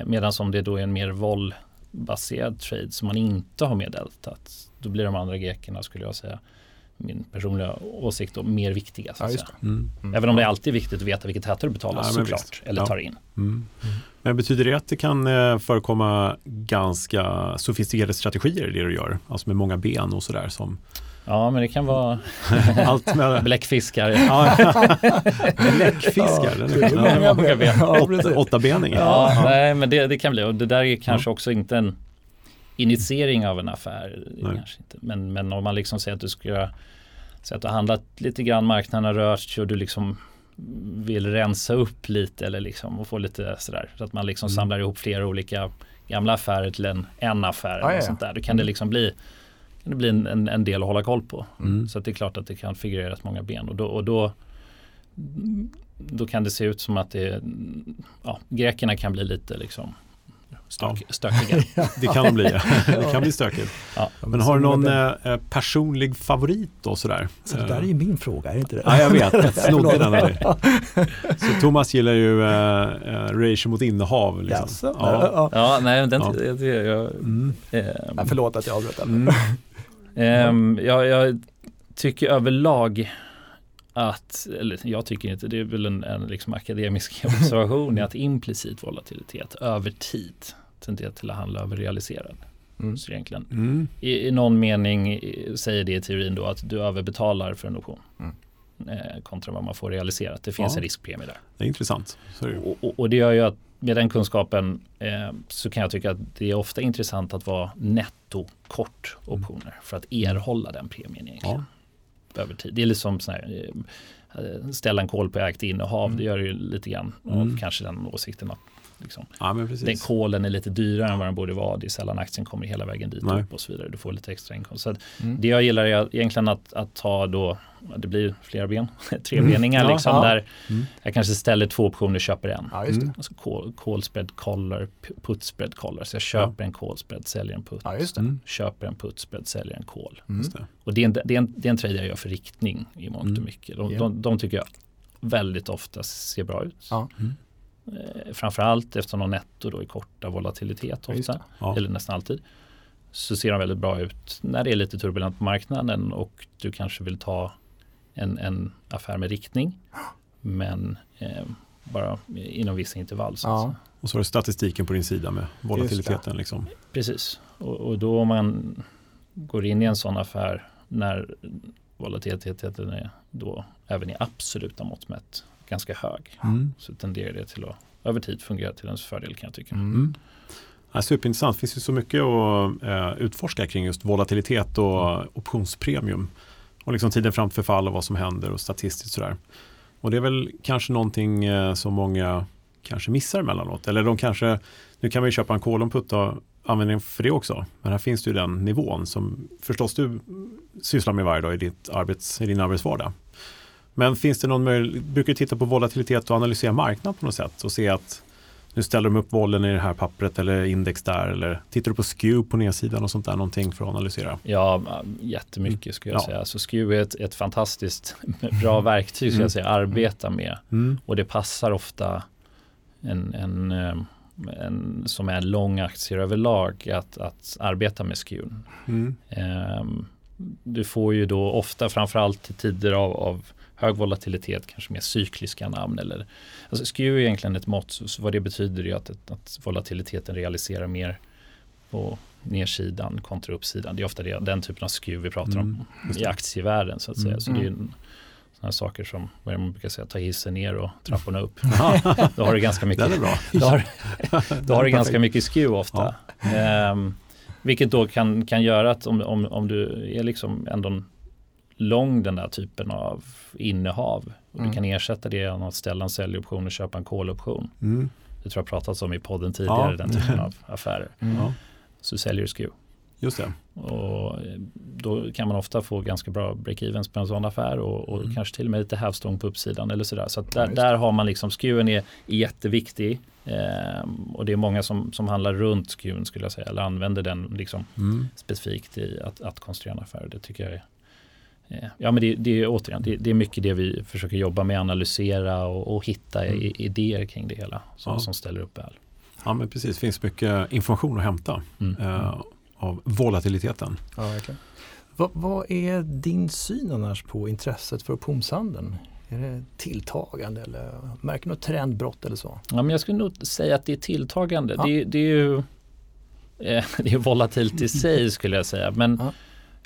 Medan om det då är en mer vollbaserad trade som man inte har med deltat, då blir de andra grekerna skulle jag säga min personliga åsikt då, mer viktiga. Så Ja, att säga. Mm. Mm. Även om det är alltid viktigt att veta vilket täte du betalar Ja, men såklart. visst. Eller Ja. tar in. Mm. Men betyder det att det kan eh, förekomma ganska sofistikerade strategier i det du gör? Alltså med många ben och sådär som Ja men det kan vara allt med bläckfiskar. Ja, Bläckfiskar, den är- det är ja, många ben. ben. Ja, åtta, precis. åttabening. Ja, nej men det, det kan bli och det där är kanske också inte en initiering av en affär. Kanske inte. Men, men om man liksom säger att du ska så att du har handlat lite grann, marknaden har rört sig och du liksom vill rensa upp lite eller liksom och få lite sådär så att man liksom Mm. samlar ihop flera olika gamla affärer till en, en affär Ja, eller ja. sånt där. Då kan det liksom bli, kan det bli en, en, en del att hålla koll på. Mm. Så att det är klart att det kan figurera rätt många ben och då, och då då kan det se ut som att det, ja, grekerna kan bli lite liksom stök, stökiga. Det kan de bli. Det kan bli stökigt. Ja. Men har du någon eh, eh, personlig favorit då sådär? Så det där är Eh, ju min fråga, är det inte det? Ja, jag vet. Jag snodde den av. Så Thomas gillar ju eh, eh, ratio mot innehav. Liksom. Jaså? Ja. Ja. Ja, nej, men den, Ja. det, det, jag, Mm. Ja, förlåt att jag avbröt. Mm. ehm, jag, jag tycker överlag att, eller jag tycker inte, det är väl en, en liksom akademisk observation, är att implicit volatilitet över tid tenderar till att handla över realiserad. Mm. Så egentligen, Mm. i, I någon mening säger det i teorin då att du överbetalar för en option. Mm. Eh, kontra vad man får realiserat. Det finns Ja. en riskpremie där. Det är intressant. Det. Och, och, och det gör ju att med den kunskapen eh, så kan jag tycka att det är ofta intressant att vara netto kort optioner för att erhålla den premien egentligen. Över tid. Det är lite som sån här, eh, ställa en koll på ägt innehav. Mm. Det gör ju lite grann Mm. kanske den åsikten att liksom, Ja, men den kolen är lite dyrare än vad den borde vara. Det är sällan aktien kommer hela vägen dit Nej. upp och så vidare. Du får lite extra inkomst. Så att Mm. det jag gillar är egentligen att, att ta då, det blir flera ben, trebeningar Mm. Liksom ja. där Mm. jag kanske ställer två optioner och köper en. Ja, just det. Mm. Alltså call, call spread collar, put spread collar. Så jag köper en call spread, säljer en put. Ja, just det. Mm. Köper en put spread, säljer en call. Mm. Det. Och det är, en, det, är en, det är en trade jag gör för riktning i mångt Mm. och mycket. De, Ja. de, de tycker jag väldigt ofta ser bra ut. Ja. Mm. Eh, framförallt eftersom de netto då är korta volatilitet ofta. Ja. Eller nästan alltid. Så ser de väldigt bra ut när det är lite turbulent på marknaden och du kanske vill ta en, en affär med riktning. Men eh, bara inom vissa intervall. Så Ja. Och så har du statistiken på din sida med volatiliteten. Liksom. Precis. Och, och då om man går in i en sån affär när volatiliteten är då även i absoluta mått mätt ganska hög. Mm. Så tenderar det till att över tid fungera till ens fördel kan jag tycka. Mm. Ja, superintressant, det finns ju så mycket att eh, utforska kring just volatilitet och optionspremium. Och liksom tiden fram till förfall och vad som händer och statistiskt sådär. Och det är väl kanske någonting eh, som många kanske missar emellanåt. Eller de kanske, nu kan man ju köpa en call och putta användning för det också. Men här finns det ju den nivån som förstås du sysslar med varje dag i, ditt arbets, i din arbetsvardag. Men finns det någon möjlighet, brukar du titta på volatilitet och analysera marknad på något sätt och se att nu ställer de upp vollen i det här pappret eller index där eller tittar du på SKEW på nedsidan och sånt där någonting för att analysera? Ja, jättemycket skulle jag Ja. säga. Så SKEW är ett, ett fantastiskt bra verktyg skulle Mm. jag säga, arbeta med. Mm. Och det passar ofta en, en, eh, en som är lång aktier överlag att, att arbeta med SKEW. Mm. Ehm, du får ju då ofta framförallt i tider av, av hög volatilitet kanske mer cykliska namn eller alltså SKEW är egentligen ett mått så, så vad det betyder är att, att volatiliteten realiserar mer på nedsidan kontra uppsidan. Det är ofta det, den typen av SKEW vi pratar Mm, om i det. aktievärlden så att säga. Mm. Så det är ju en- sådana saker som vad man brukar säga, ta hissen ner och trapporna upp. Ja, Då har du ganska mycket är bra. då har, då har du ganska mycket skew ofta. Ehm, vilket då kan, kan göra att om, om, om du är liksom ändå lång den där typen av innehav och Mm. du kan ersätta det genom att ställa en säljoption och köpa en call-option. Mm. Det tror jag pratats om i podden tidigare, Ja. den typen av affärer. Ja, Så säljer du skew. just det. Och eh, då kan man ofta få ganska bra break-evens på en sån affär och, och Mm. kanske till och med lite hävstång på uppsidan eller sådär. Så att Ja, där, där har man liksom, skewen är, är jätteviktig. Ehm, och det är många som, som handlar runt skewen skulle jag säga, eller använder den liksom Mm. specifikt i att, att konstruera en affär. Det tycker jag är Ja men det, det är återigen, det, det är mycket det vi försöker jobba med, analysera och, och hitta Mm. i, idéer kring det hela som, Ja. som ställer upp väl. Ja, men precis. Det finns mycket information att hämta Mm. eh, av volatiliteten. Ja, verkligen. Vad, vad är din syn annars på intresset för optionshandeln? Är det tilltagande eller märker du något trendbrott eller så? Ja, men jag skulle nog säga att det är tilltagande. Ja. Det, det är ju eh, det är volatilt i sig skulle jag säga. Men Ja.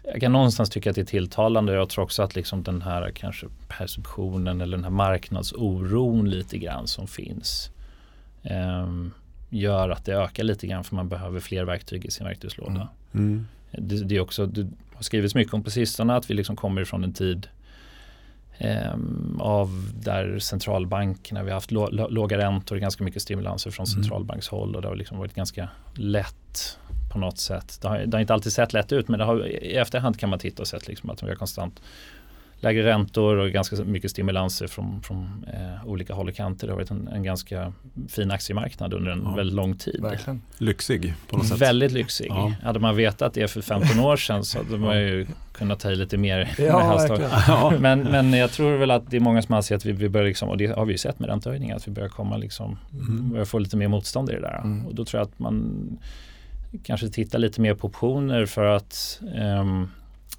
Jag kan någonstans tycka att det är tilltalande. Jag tror också att liksom den här kanske perceptionen eller den här marknadsoron lite grann som finns ehm, gör att det ökar lite grann för man behöver fler verktyg i sin verktygslåda. Mm. Mm. Det, det är också, det har skrivits mycket om på sistone att vi liksom kommer ifrån en tid av där centralbankerna, vi har haft lå, lå, låga räntor och ganska mycket stimulanser från Mm. centralbankshåll och det har liksom varit ganska lätt på något sätt. Det har, det har inte alltid sett lätt ut men det har, i efterhand kan man titta och sett liksom att vi har konstant lägre räntor och ganska mycket stimulanser från, från eh, olika håll och kanter. Det har varit en, en ganska fin aktiemarknad under en Ja. väldigt lång tid. Verkligen. Lyxig på något sätt. Väldigt lyxig. Ja. Hade man vetat det för 15 år sedan så hade man ju kunnat ta i lite mer Ja. Ja. Men, men jag tror väl att det är många som anser att vi, vi börjar liksom, och det har vi ju sett med räntehöjningar, att vi börjar komma liksom, Mm. börjar få lite mer motstånd i det där. Mm. Och då tror jag att man kanske tittar lite mer på optioner för att ehm,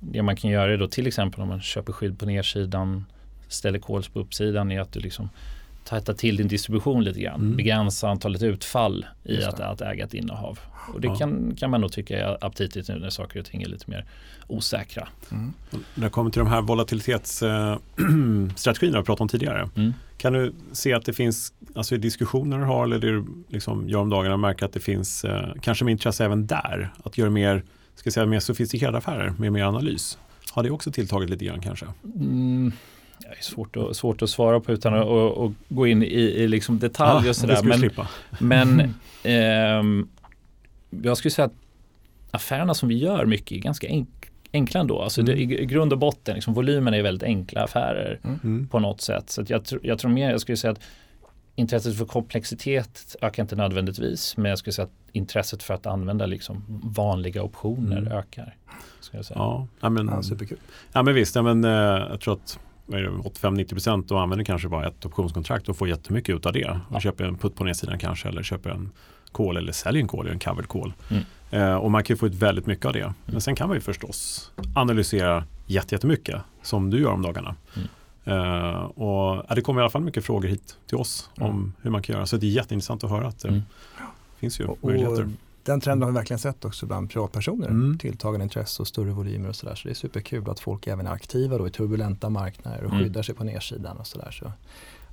det man kan göra är då till exempel om man köper skydd på nedsidan, ställer calls på uppsidan är att du liksom tajtar till din distribution lite grann. Mm. Begränsa antalet utfall i att, att äga ett innehav. Och det Ja. kan, kan man nog tycka är aptitligt nu när saker och ting är lite mer osäkra. Mm. När det kommer till de här volatilitetsstrategierna vi pratade om tidigare. Mm. Kan du se att det finns, alltså i diskussioner du har eller det du liksom gör om dagarna, märker att det finns eh, kanske med intresse även där att göra mer, ska säga, mer sofistikerade affärer med mer analys? Har det också tilltagit lite grann kanske? Mm, det är svårt att, svårt att svara på utan att och, och gå in i, i liksom detalj och det sådär. Men, men ehm, jag skulle säga att affärerna som vi gör mycket är ganska enk, enkla ändå. Alltså det, i, I grund och botten, liksom, volymerna är väldigt enkla affärer Mm. på något sätt. Så jag, tr- jag tror mer, jag skulle säga att intresset för komplexitet ökar inte nödvändigtvis. Men jag skulle säga att intresset för att använda liksom vanliga optioner Mm. ökar. Ska jag säga. Ja, ja, men, Ja, superkul. ja, men visst, ja, men, eh, jag tror att vad är det, 85-90% då använder kanske bara ett optionskontrakt och får jättemycket ut av det. Man Ja. köper en putt på nedsidan kanske eller köper en call eller säljer en call, en covered call. Mm. Eh, och man kan ju få ut väldigt mycket av det. Men sen kan man ju förstås analysera jätte- jättemycket som du gör om dagarna. Eh, och ja, det kommer i alla fall mycket frågor hit till oss om Mm. hur man kan göra. Så det är jätteintressant att höra att det Mm. finns ju Och, och möjligheter. Den trenden har vi verkligen sett också bland privatpersoner. Mm. Tilltagande intresse och större volymer och sådär. Så det är superkul att folk även är aktiva då i turbulenta marknader och Mm. skyddar sig på nedsidan och sådär. Så,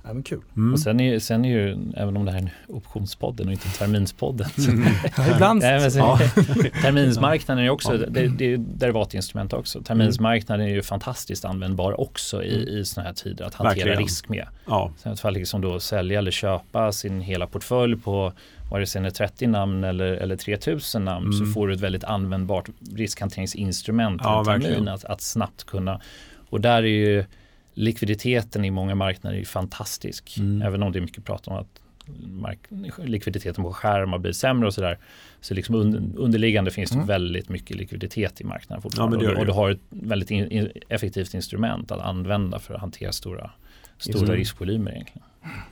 ja, men kul. Mm. Och sen är, ju- sen är ju, även om det här är en optionspodden och inte terminspodden. så- Mm. Ibland Nej, så, ja. terminsmarknaden är ju också, Ja. det, det är ju derivatinstrument också. Terminsmarknaden är ju fantastiskt användbar också i, i sådana här tider att hantera Verkligen. risk med. Ja, Så att fall liksom då sälja eller köpa sin hela portfölj på vare sig det är 30 namn eller, eller 3000 namn så Mm. får du ett väldigt användbart riskhanteringsinstrument Ja, termin att, att snabbt kunna. Och där är ju likviditeten i många marknader är fantastisk. Mm. Även om det är mycket prat om att mark- likviditeten på skärm har blivit sämre och sådär. Så liksom un, underliggande finns det Mm. väldigt mycket likviditet i marknaden fortfarande. men det gör och, du- det och du har ett väldigt in, in, effektivt instrument att använda för att hantera stora, stora riskvolymer egentligen.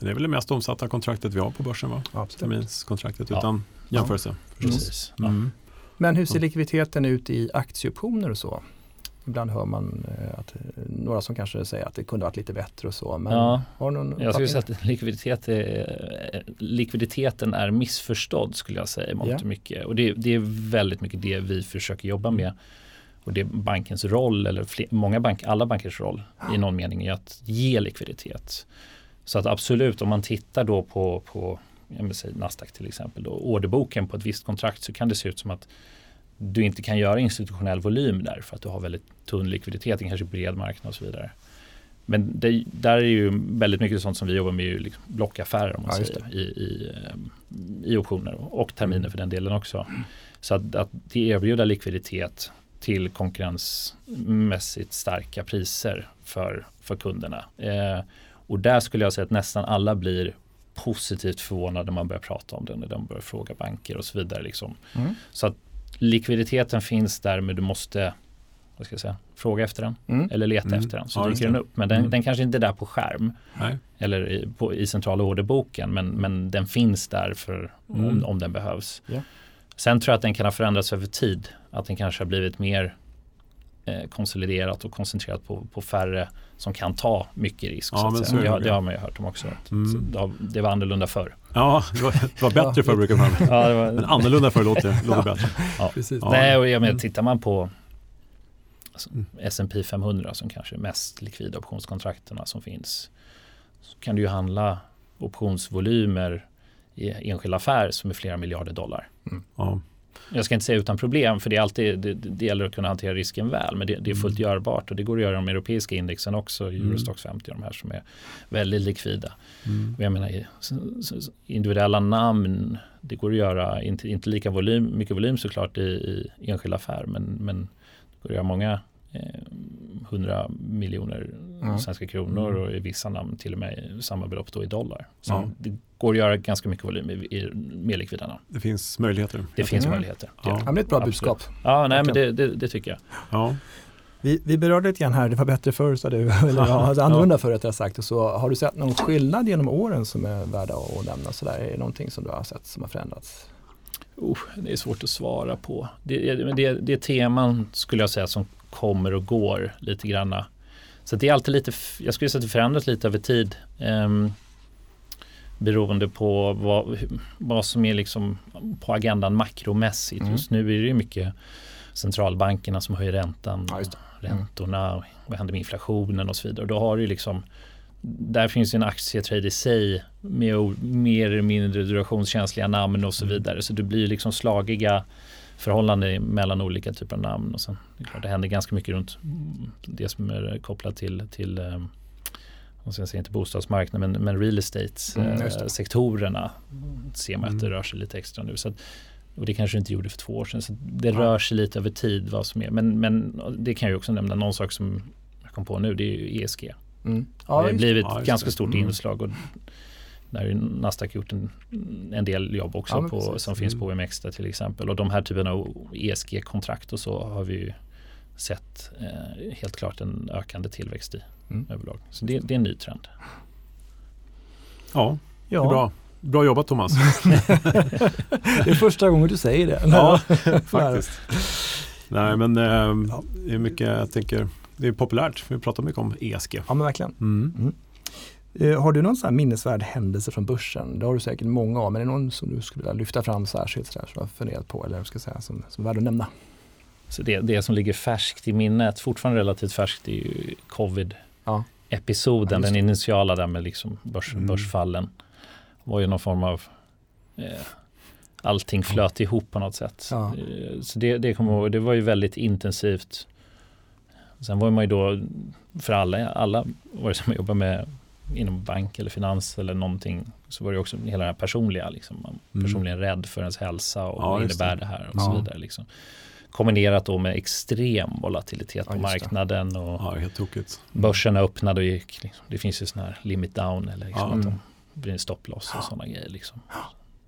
det är väl det mest omsatta kontraktet vi har på börsen va? Absolut. Terminskontraktet Ja. utan jämförelse. Precis. Ja. Mm. Men hur ser likviditeten ut i aktieoptioner och så? Ibland hör man eh, att eh, några som kanske säger att det kunde varit lite bättre och så. Men Ja. har någon Jag skulle säga att likviditet är, likviditeten är missförstådd skulle jag säga mångt och mycket. Och det, det är väldigt mycket det vi försöker jobba med. Och det är bankens roll, eller fler, många bank, alla bankers roll i någon mening är att ge likviditet. Så att absolut, om man tittar då på, på Nasdaq till exempel, då, orderboken på ett visst kontrakt så kan det se ut som att du inte kan göra institutionell volym där för att du har väldigt tunn likviditet, en kanske bred marknad och så vidare. Men det, där är ju väldigt mycket sånt som vi jobbar med, ju liksom blockaffärer om man Ja, säger, i, i, ehm, i optioner och terminer för den delen också. Så att, att erbjuda likviditet till konkurrensmässigt starka priser för, för kunderna. Eh, och där skulle jag säga att nästan alla blir positivt förvånade när man börjar prata om det, när de börjar fråga banker och så vidare. Liksom. Mm. Så att likviditeten finns där men du måste vad ska jag säga, fråga efter den Mm. eller leta Mm. efter den så Ja, dyker den upp. Men den, Mm. den kanske inte är där på skärm Nej. eller i, på, i centrala orderboken men, men den finns där för om, Mm. om den behövs. Ja. Sen tror jag att den kan ha förändrats över tid. Att den kanske har blivit mer konsoliderat och koncentrerat på, på färre som kan ta mycket risk. Ja, så att men säga. så är det det, har, det ja. har man ju hört om också. Att, Mm. det, har, det var annorlunda förr. Ja, det var, det var bättre förr brukar man Ja, det var, Men annorlunda förr låter, låter bättre. Precis. Ja. Nej, och jag menar, Mm. tittar man på alltså, Mm. S&P 500 som kanske är mest likvida optionskontrakterna som finns så kan du ju handla optionsvolymer i enskilda affär som är flera miljarder dollar. Ja. Jag ska inte säga utan problem för det, är alltid, det, det gäller att kunna hantera risken väl men det, det är fullt Mm. görbart och det går att göra i de europeiska indexen också, Mm. Eurostox 50 de här som är väldigt likvida. Mm. Jag menar individuella namn, det går att göra, inte, inte lika volym, mycket volym såklart i, i enskilda affär men, men det går att göra många eh, hundra miljoner Mm. svenska kronor Mm. och i vissa namn till och med samma belopp då i dollar. Så Ja. det går att göra ganska mycket volym i, i mer likvida namn. Det finns möjligheter. Det finns Mm. möjligheter. Det Ja. Ja, det. men det är ett bra Absolut. budskap. Ja, nej men det, det, det tycker jag. Ja. Vi, vi berörde lite grann här, det var bättre förr sa du, eller ja, alltså annorlunda förr rättare sagt. Och Så har du sett någon skillnad genom åren som är värda att nämna? Så där? Är det någonting som du har sett som har förändrats? Oh, det är svårt att svara på. Det, men det, det är teman skulle jag säga som kommer och går lite granna. Så det är alltid lite, jag skulle säga att det förändras lite över tid. Um, beroende på vad, vad som är liksom på agendan makromässigt. Mm. Just nu är det ju mycket centralbankerna som höjer räntan, Ja, det. räntorna, och vad händer med inflationen och så vidare. Och då har du liksom där finns ju en aktietrade i sig med mer eller mindre durationskänsliga namn och så Mm. vidare. Så det blir liksom slagiga förhållanden mellan olika typer av namn. Och sen, det, klart, det händer ganska mycket runt mm, det som är kopplat till, till eh, ska jag säga, inte bostadsmarknaden men, men real estate Mm, eh, sektorerna ser man att det Mm. rör sig lite extra nu. Så att, och det kanske det inte gjorde för två år sedan. Så det Ja. rör sig lite över tid vad som är. Men, men det kan jag också nämna. Någon sak som jag kom på nu det är ju ESG. Mm. det har blivit Ja, just ganska det. stort Mm. inslag. Och där har Nasdaq gjort en, en del jobb också Ja, på, precis. som finns Mm. på OMX där till exempel. Och de här typerna av ESG-kontrakt och så har vi ju sett eh, helt klart en ökande tillväxt i Mm. överlag. Så det, det är en ny trend. ja, det är Ja, bra. Bra jobbat Thomas. det är första gången du säger det. Ja, faktiskt. Nej, men eh, det är mycket, jag tänker, det är populärt. Vi pratar mycket om ESG. Ja, men verkligen. Mm. Eh, har du någon sån minnesvärd händelse från börsen? Det har du säkert många av, men är det någon som du skulle vilja lyfta fram särskilt som du har funderat på eller ska säga, som, som är värd att nämna? Så det, det som ligger färskt i minnet, fortfarande relativt färskt, är ju covid-episoden, Ja. Ja, den det. initiala där med liksom börs, Mm. börsfallen. var ju någon form av eh, allting flöt ihop på något sätt. Ja. Eh, Så det, det kommer ihåg, det var ju väldigt intensivt. Sen var man ju då, för alla, alla var det som jobbar med inom bank eller finans eller någonting, så var det också hela det här personliga, liksom. man Mm. personligen rädd för ens hälsa och Ja, vad innebär det. det här och Ja. så vidare. Liksom. Kombinerat då med extrem volatilitet Ja, på marknaden och Ja, helt tokigt. börserna öppnade och gick. Liksom. Det finns ju sådana här limit down eller liksom Ja. att Mm. de blir stopploss och sådana grejer. Liksom.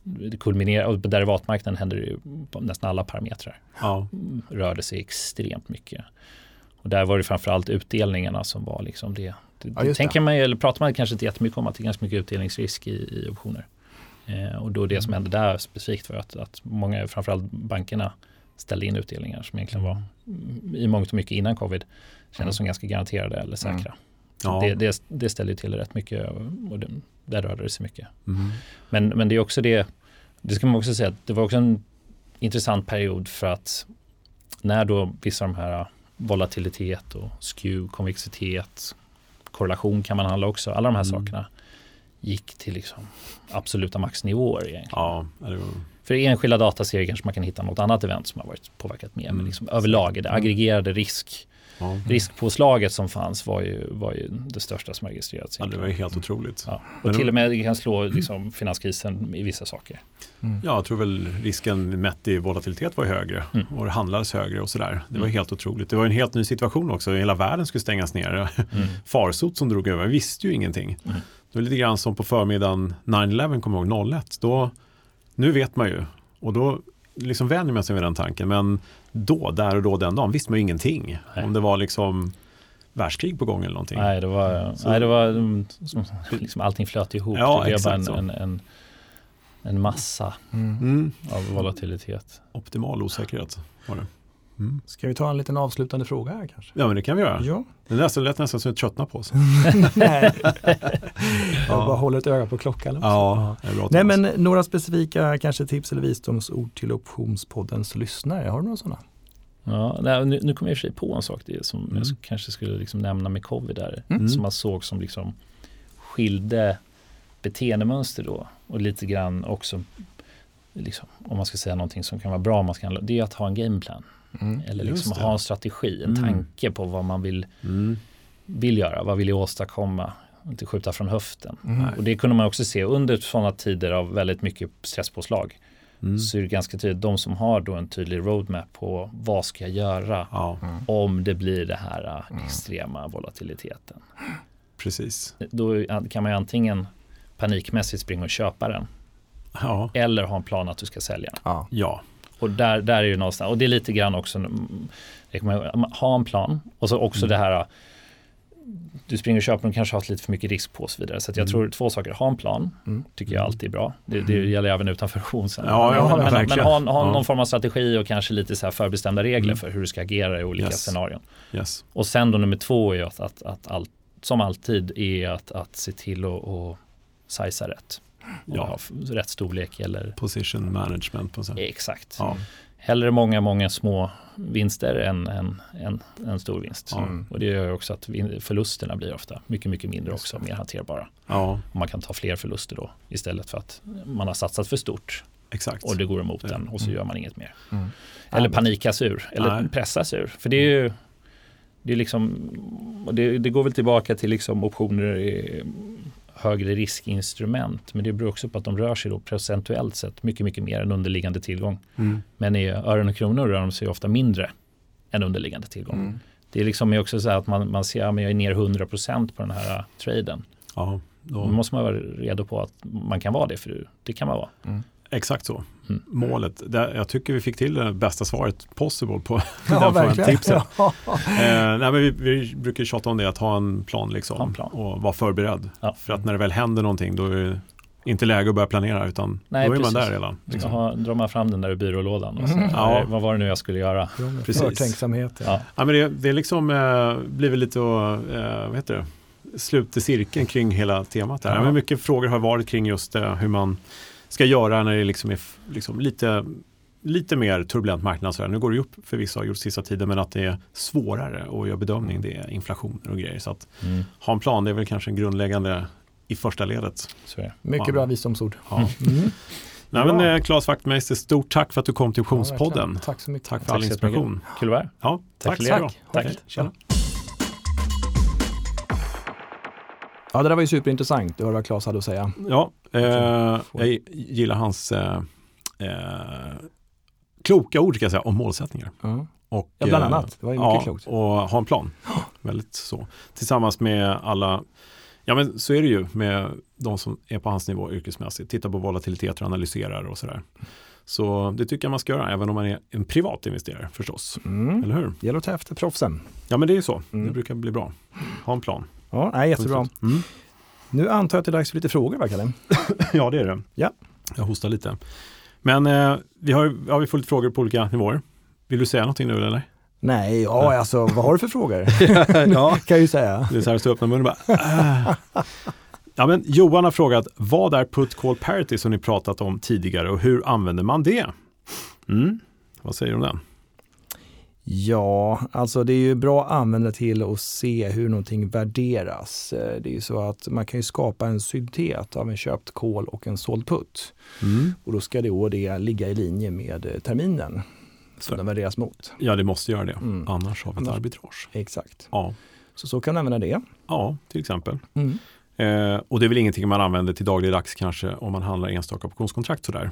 Det kulminerar, och på derivatmarknaden händer det ju på nästan alla parametrar. Ja, Rörde sig extremt mycket. Och där var det framförallt utdelningarna som var liksom det. Det, Ja, det tänker man ju, eller pratar man kanske inte jättemycket om att det är ganska mycket utdelningsrisk i, i optioner. Eh, och då det som hände där specifikt var att, att många, framförallt bankerna, ställde in utdelningar som egentligen var mm, i mångt och mycket innan covid kändes som ganska garanterade eller säkra. Så Ja. Det, det, det ställde till rätt mycket och det, där rörde det sig mycket. mm. Men, men det är också det, det ska man också säga, att det var också en intressant period för att när då vissa av de här volatilitet och skew, konvexitet, korrelation kan man handla också, alla de här Mm. sakerna gick till liksom absoluta maxnivåer egentligen. ja var, För enskilda dataserier kanske man kan hitta något annat event som har varit påverkat mer, men Mm. liksom överlag är det aggregerade risk. Ja. Riskpåslaget som fanns var ju, var ju det största som registrerats. ja, det var ju helt otroligt. Ja. Men Och till och med det kan slå liksom, finanskrisen i vissa saker. Mm. Ja, jag tror väl risken mätt i volatilitet var högre Mm. och det handlades högre och sådär. Det var Mm. helt otroligt. Det var en helt ny situation också. Hela världen skulle stängas ner. Mm. Farsot som drog över. Vi visste ju ingenting. Mm. Det var lite grann som på förmiddagen 9-11, kommer jag ihåg, 01. Då, nu vet man ju. Och då liksom vänjer man sig med den tanken. Men då, där och då, den dagen, visste man ju ingenting. Nej. Om det var liksom världskrig på gång eller någonting. Nej, det var, Så- nej, det var mm, som, liksom, allting flöt ihop. Ja, det blev bara en, en, en, en massa Mm. Mm. av volatilitet. Optimal osäkerhet var det. Mm. Ska vi ta en liten avslutande fråga här kanske? Ja, men det kan vi göra. Ja. Det nästan, lät nästan som att tröttna på oss. Nej. Jag Ja. bara håller ett öga på klockan. också. Ja, det är bra Nej men några specifika kanske tips eller visdomsord till optionspoddens lyssnare. Har du några sådana? Ja, nej, nu, nu kommer jag i och för sig på en sak det som Mm. jag sk- kanske skulle liksom nämna med covid där. Mm. Som man såg som liksom skilde beteendemönster då. Och lite grann också, liksom, om man ska säga någonting som kan vara bra, om man ska handla, det är att ha en gameplan. Mm. Eller liksom ha en strategi, en Mm. tanke på vad man vill, Mm. vill göra, vad vill jag åstadkomma. Inte skjuta från höften. Mm. Och det kunde man också se under sådana tider av väldigt mycket stresspåslag. Mm. Så är det ganska tydligt, de som har då en tydlig roadmap på vad ska jag göra Ja, om det blir det här äh, extrema volatiliteten. precis. Då kan man ju antingen panikmässigt springa och köpa den Ja, eller ha en plan att du ska sälja den. Ja. ja. Och där, där är ju någonstans, och det är lite grann också, mm, ha en plan och så också Mm. det här du springer och köper den kanske har lite för mycket risk på och så vidare. Så jag Mm. tror två saker, ha en plan, Mm. tycker jag alltid är bra. Det, det gäller även utanför option. Ja, ja, men, men, men ha, ha Ja. någon form av strategi och kanske lite så här förbestämda regler Mm. för hur du ska agera i olika Yes. scenarion. Yes. Och sen då nummer två är att, att, att allt, som alltid är att, att se till att och sizea rätt. Ja. rätt storlek eller Position management på så. exakt. Ja, Hellre många, många små vinster än en, en, en stor vinst. Ja. Och det gör ju också att förlusterna blir ofta mycket, mycket mindre också, mer hanterbara. ja Och man kan ta fler förluster då istället för att man har satsat för stort exakt. och det går emot Ja. den och så Mm. gör man inget mer. Mm. Eller panikas ur, eller Nej. pressas ur. För det är ju det är liksom, det, det går väl tillbaka till liksom optioner i högre riskinstrument. Men det beror också på att de rör sig då procentuellt sett mycket, mycket mer än underliggande tillgång. Mm. Men i ören och kronor rör de sig ofta mindre än underliggande tillgång. Mm. Det är liksom också så att man, man ser att jag är ner 100% på den här uh, traden. Ja, Då då, måste man vara redo på att man kan vara det, för det kan man vara. exakt så. Mm. Målet. Det, jag tycker vi fick till det bästa svaret possible på Ja, den frågan. Tipset. Ja. Eh, nej, men vi, vi brukar tjata om det, att ha en plan, liksom, Ha en plan. och vara förberedd. Ja. För att när det väl händer någonting då är det inte läge att börja planera utan Nej, då är precis. man där redan. Liksom. ha, drar man fram den där ur byrålådan och så, Mm. Ja. vad var det nu jag skulle göra? Precis. Förtänksamhet. Ja. Ja, men det, det är liksom, eh, blir väl lite att, eh, vad heter det? sluter cirkeln kring hela temat. Där. Men mycket frågor har varit kring just det, hur man ska göra när det liksom är liksom lite, lite mer turbulent marknad. Så Nu går det upp för vissa har gjort sista tiden men att det är svårare att göra bedömning. Det är inflationer och grejer. Så att Mm. ha en plan det är väl kanske en grundläggande i första ledet. Så är det. Mycket Ja. bra visdomsord. Ja. Mm. Nej, Bra. men, eh, Claes Wachtmeister, stort tack för att du kom till Ja, Optionspodden. verkligen. Tack så mycket. tack för Tack all inspiration. Kul att vara här. Ja, Tack tack, för så. Tack. Ja, det där var ju superintressant. Det var vad Claes hade att säga. Ja, eh, jag gillar hans eh, eh, kloka ord ska jag säga, om målsättningar. Ja, Och, ja bland eh, annat. Det var ju mycket ja, klokt. och ha en plan. Väldigt så. Tillsammans med alla, ja men så är det ju med de som är på hans nivå yrkesmässigt. Titta på volatiliteter och analyserar och sådär. Så det tycker jag man ska göra, även om man är en privat investerare förstås. Mm. Eller hur? Det gäller att ta efter proffsen. Ja men det är ju så. Mm. Det brukar bli bra. Ha en plan. Ja, nej, jättebra. Mm. Nu antar jag att det är dags för lite frågor, va, Kalle? Ja, det är det. Ja. Jag hostar lite. Men eh, vi har, ja, vi får lite frågor på olika nivåer. Vill du säga någonting nu eller? Nej, ja, alltså vad har du för frågor? ja. kan jag ju säga. Det är så här att stå upp med munnen bara. "Ah." Ja, men Johan har frågat, vad är put call parity som ni pratat om tidigare och hur använder man det? Mm. Vad säger du om den? Ja, alltså det är ju bra att använda till att se hur någonting värderas. Eh, Det är ju så att man kan ju skapa en syntet av en köpt kol och en såld putt. Mm. Och då ska det, då det ligga i linje med eh, terminen som den värderas mot. Ja, det måste göra det. Mm. Annars har vi ett Annars- arbitrage. Exakt. Ja. Så så kan man använda det. ja, till exempel. Mm. Eh, och det är väl ingenting man använder till dagligdags kanske om man handlar enstaka optionskontrakt sådär.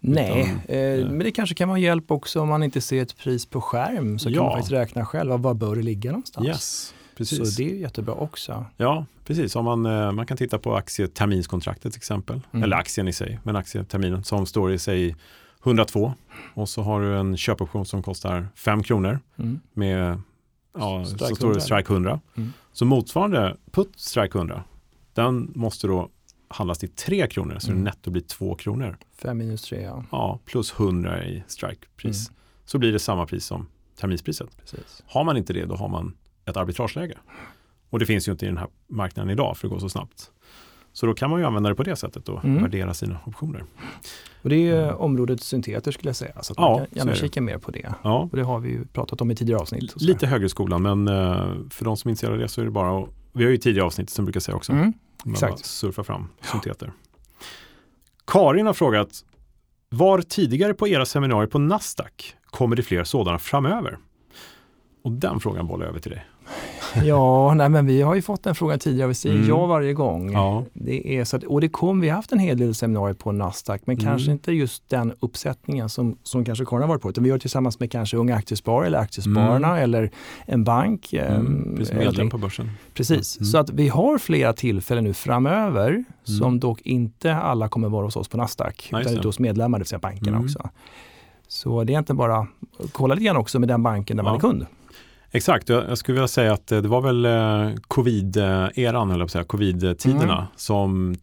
Nej, Utan, eh, men det kanske kan vara hjälp också om man inte ser ett pris på skärm. Så Ja. kan man faktiskt räkna själv, var bör det ligga någonstans? Yes, precis. Så det är jättebra också. Ja, precis. Om man, eh, man kan titta på aktieterminskontraktet till exempel. Mm. Eller aktien i sig, men aktieterminen som står i sig 102. Och så har du en köpoption som kostar 5 kronor Mm. med ja, Strike så står det 100. strike 100. Mm. Så motsvarande put strike 100, den måste då handlas till 3 kronor så Mm. det netto blir 2 kronor. 5 minus 3, ja. Ja, plus 100 i strikepris. Mm. Så blir det samma pris som terminspriset. Precis. Har man inte det, då har man ett arbitrageläge. Och det finns ju inte i den här marknaden idag för det går så snabbt. Så då kan man ju använda det på det sättet och Mm. värdera sina optioner. Och det är Mm. området synteter skulle jag säga. Så att Ja, man kan gärna kika mer på det. Ja, Och det har vi ju pratat om i tidigare avsnitt. lite högre skolan men eh, för de som är intresserade av det så är det bara att, vi har ju tidigare avsnitt som brukar säga också, Mm. Exakt. surfa fram synteter. Karin har frågat, var tidigare på era seminarier på Nasdaq kommer det fler sådana framöver? Och den frågan bollar jag över till dig. Ja, nej, men vi har ju fått den frågan tidigare. Vi säger Mm. ja varje gång. Ja, Det är så att, och det kom, vi har haft en hel del seminarier på Nasdaq, men Mm. kanske inte just den uppsättningen som, som kanske Karin har varit på. Utan vi gör tillsammans med kanske Unga Aktiesparare eller Aktiespararna eller en bank. mm, ehm, precis, medlem på börsen. Precis, Mm. så att vi har flera tillfällen nu framöver som dock inte alla kommer vara hos oss på Nasdaq. Nej, utan ute hos medlemmar, det vill säga bankerna Mm. också. Så det är inte bara, kolla lite grann också med den banken där man Ja. är kund. Exakt, jag, jag skulle vilja säga att eh, det var väl eh, covid-eran, eller säga, covid-tiderna Mm. som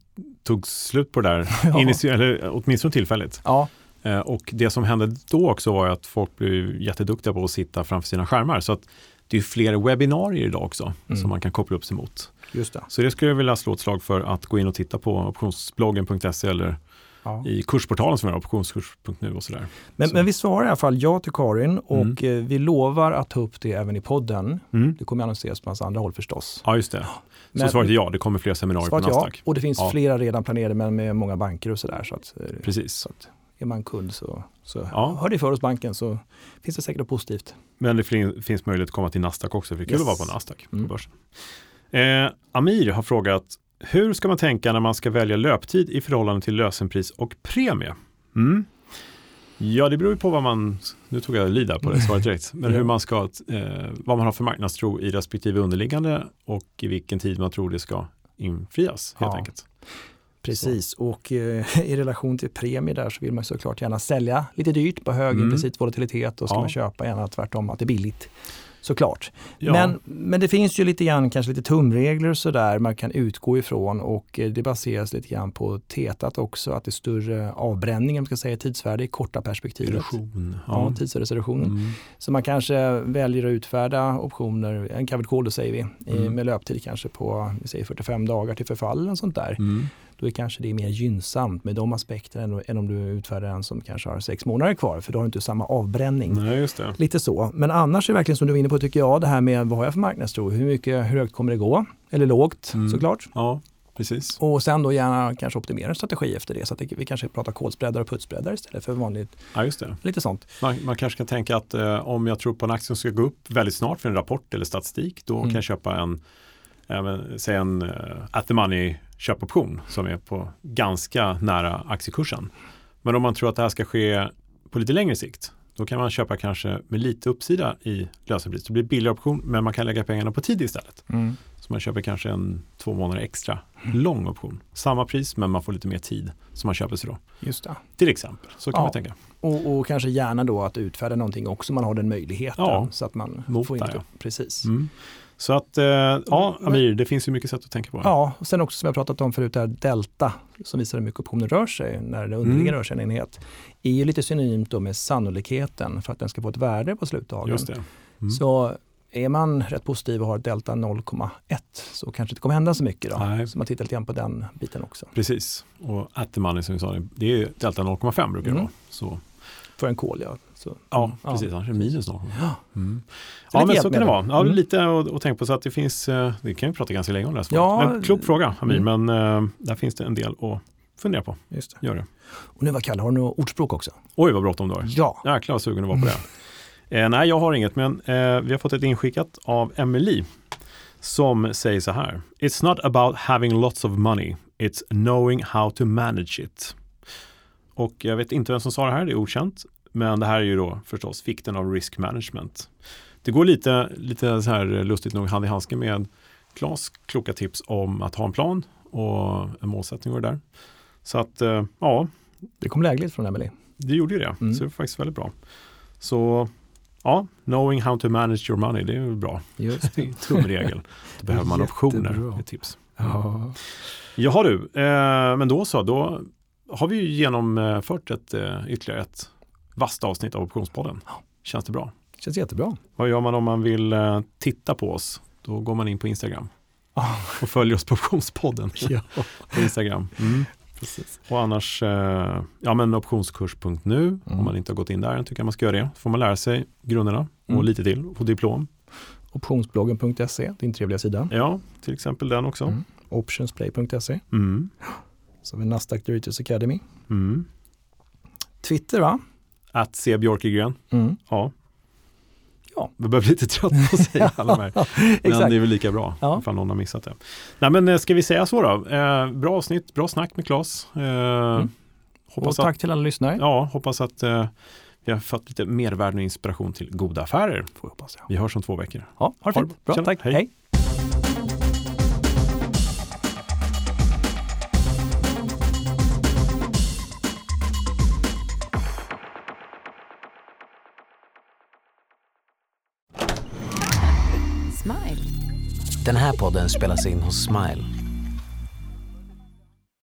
tog slut på det där, Ja. initie- eller åtminstone tillfälligt. Ja, Eh, och det som hände då också var att folk blev jätteduktiga på att sitta framför sina skärmar. Så att det är fler webbinarier idag också Mm. som man kan koppla upp sig mot. just det. Så det skulle jag vilja slå ett slag för att gå in och titta på optionsbloggen.se eller Ja. i kursportalen som är optionskurs.nu och sådär. Men, Så. men vi svarar i alla fall ja till Karin och Mm. eh, vi lovar att ta upp det även i podden. Mm. Det kommer annonseras på massa andra håll förstås. Ja, just det. Men- så svaret är ja, det kommer fler seminarier på Svaret ja, Nasdaq. och det finns Ja. flera redan planerade men med många banker och sådär. Så att, eh, Precis. så att är man kund så, så Ja. hör det för hos banken så finns det säkert något positivt. Men det fin- finns möjlighet att komma till Nasdaq också, för det är kul Yes. att vara på Nasdaq Mm. på börsen. Eh, Amir har frågat, hur ska man tänka när man ska välja löptid i förhållande till lösenpris och premie? Mm. Ja, det beror ju på vad man, nu tog jag lida på det svaret direkt, men hur man ska, eh, vad man har för marknadstro i respektive underliggande och i vilken tid man tror det ska infrias helt Ja. enkelt. Precis, och eh, i relation till premie där så vill man såklart gärna sälja lite dyrt på hög Mm. implicit volatilitet och ska Ja. man köpa gärna tvärtom att det är billigt. Såklart. Ja. Men, men det finns ju lite grann kanske lite tumregler och sådär man kan utgå ifrån och eh, det baseras lite grann på tetat också att det är större avbränning, om man ska säga tidsvärde i korta perspektivet. Erosion. Ja, Ja. tidsvärdesreduktionen. Mm. Så man kanske väljer att utfärda optioner, en covered call då säger vi, Mm. med löptid kanske på vi säger 45 dagar till förfall eller sånt där. Mm. Då är kanske det är mer gynnsamt med de aspekterna än, om du utfärdar en som kanske har sex månader kvar för då har du inte samma avbränning. Nej. Lite så. Men annars är det verkligen som du var inne på tycker jag det här med vad har jag för marknadstro? Hur, mycket, hur högt kommer det gå? Eller lågt Mm. såklart. Ja, precis. Och sen då gärna kanske optimera en strategi efter det så att vi kanske pratar kolspreadar och putspreadar istället för vanligt. Ja, just det. Lite sånt. Man, man kanske kan tänka att eh, om jag tror på en aktie som ska gå upp väldigt snart för en rapport eller statistik, då Mm. kan jag köpa en, eh, säg en eh, at the money köpoption som är på ganska nära aktiekursen. Men om man tror att det här ska ske på lite längre sikt, då kan man köpa kanske med lite uppsida i lösenpris. Det blir billigare option, men man kan lägga pengarna på tid istället. Så man köper kanske en två månader extra lång option. Samma pris, men man får lite mer tid som man köper sig då. Just det. Till exempel, så kan Ja. man tänka. Och, och kanske gärna då att utfärda någonting också, man har den möjligheten. Ja. Så att man Mot får in där, det. ja. Precis. Mm. Så att, eh, ja, Men- Amir, det finns ju mycket sätt att tänka på. Ja, och sen också som jag pratat om förut, det här delta som visar hur mycket optionen rör sig när det underliggande Mm. enhet. är ju lite synonymt då med sannolikheten för att den ska få ett värde på slutdagen. Just det. Mm. Så är man rätt positiv och har ett delta 0,1 så kanske det inte kommer hända så mycket då. Nej. Så man tittar lite grann på den biten också. Precis. Och at the money som vi sa, det är delta 0,5 brukar det Mm. vara. Så, För en kol ja. Så, ja, Ja. precis. Annars är det minus 0,5. Ja. Mm. Ja, men så kan det vara. Ja, Mm. Lite att, tänka på så att det finns, eh, det kan vi prata ganska länge om det här Ja. svaret. Men klok fråga Amir, Mm. men eh, där finns det en del att fundera på. Just det. Gör det. Och nu var Kalle, har du något ordspråk också? Oj vad bråttom du har. Ja. Jäklar vad sugen du var på det. Eh, nej, jag har inget, men eh, vi har fått ett inskickat av Emily som säger så här. It's not about having lots of money, it's knowing how to manage it. Och jag vet inte vem som sa det här, det är okänt. Men det här är ju då förstås vikten av risk management. Det går lite, lite så här lustigt nog hand i handske med Klas kloka tips om att ha en plan och en målsättning och det där. Så att eh, ja, Det kom lägligt från Emily. det gjorde ju det. Mm. Så det var faktiskt väldigt bra. Så ja, knowing how to manage your money, det är ju bra. Just Det tumregel. Då behöver man optioner. Ett tips. Ja. Jaha du, eh, men då så, då har vi ju genomfört ett, eh, ytterligare ett vasst avsnitt av Optionspodden. Känns det bra? Känns jättebra. Vad gör man om man vill eh, titta på oss? Då går man in på Instagram och följer oss på Optionspodden Ja, på Instagram. Mm. precis. Och annars, eh, ja men optionskurs.nu, Mm. om man inte har gått in där tycker jag man ska göra det. får man lära sig grunderna och Mm. lite till och få diplom. Optionsbloggen.se, din trevliga sida. Ja, till exempel den också. Mm. Optionsplay.se. Mm. Så har vi Nasdaq Derivatives Academy. Mm. Twitter va? Att se Björkegren, Mm. ja. Ja. Vi börjar bli lite trött på att säga alla de här. Men det är väl lika bra Ja. ifall någon har missat det. Nej men eh, ska vi säga så då? Eh, bra avsnitt, bra snack med Claes. Eh, Och hoppas, tack att, till alla lyssnare. ja, hoppas att eh, vi har fått lite mervärde och inspiration till goda affärer. Får jag hoppas jag. Vi hörs om två veckor. Ja, Ha det fint. Bra, Tjena. tack. Hej. Hej. Den här podden spelas in hos Smile.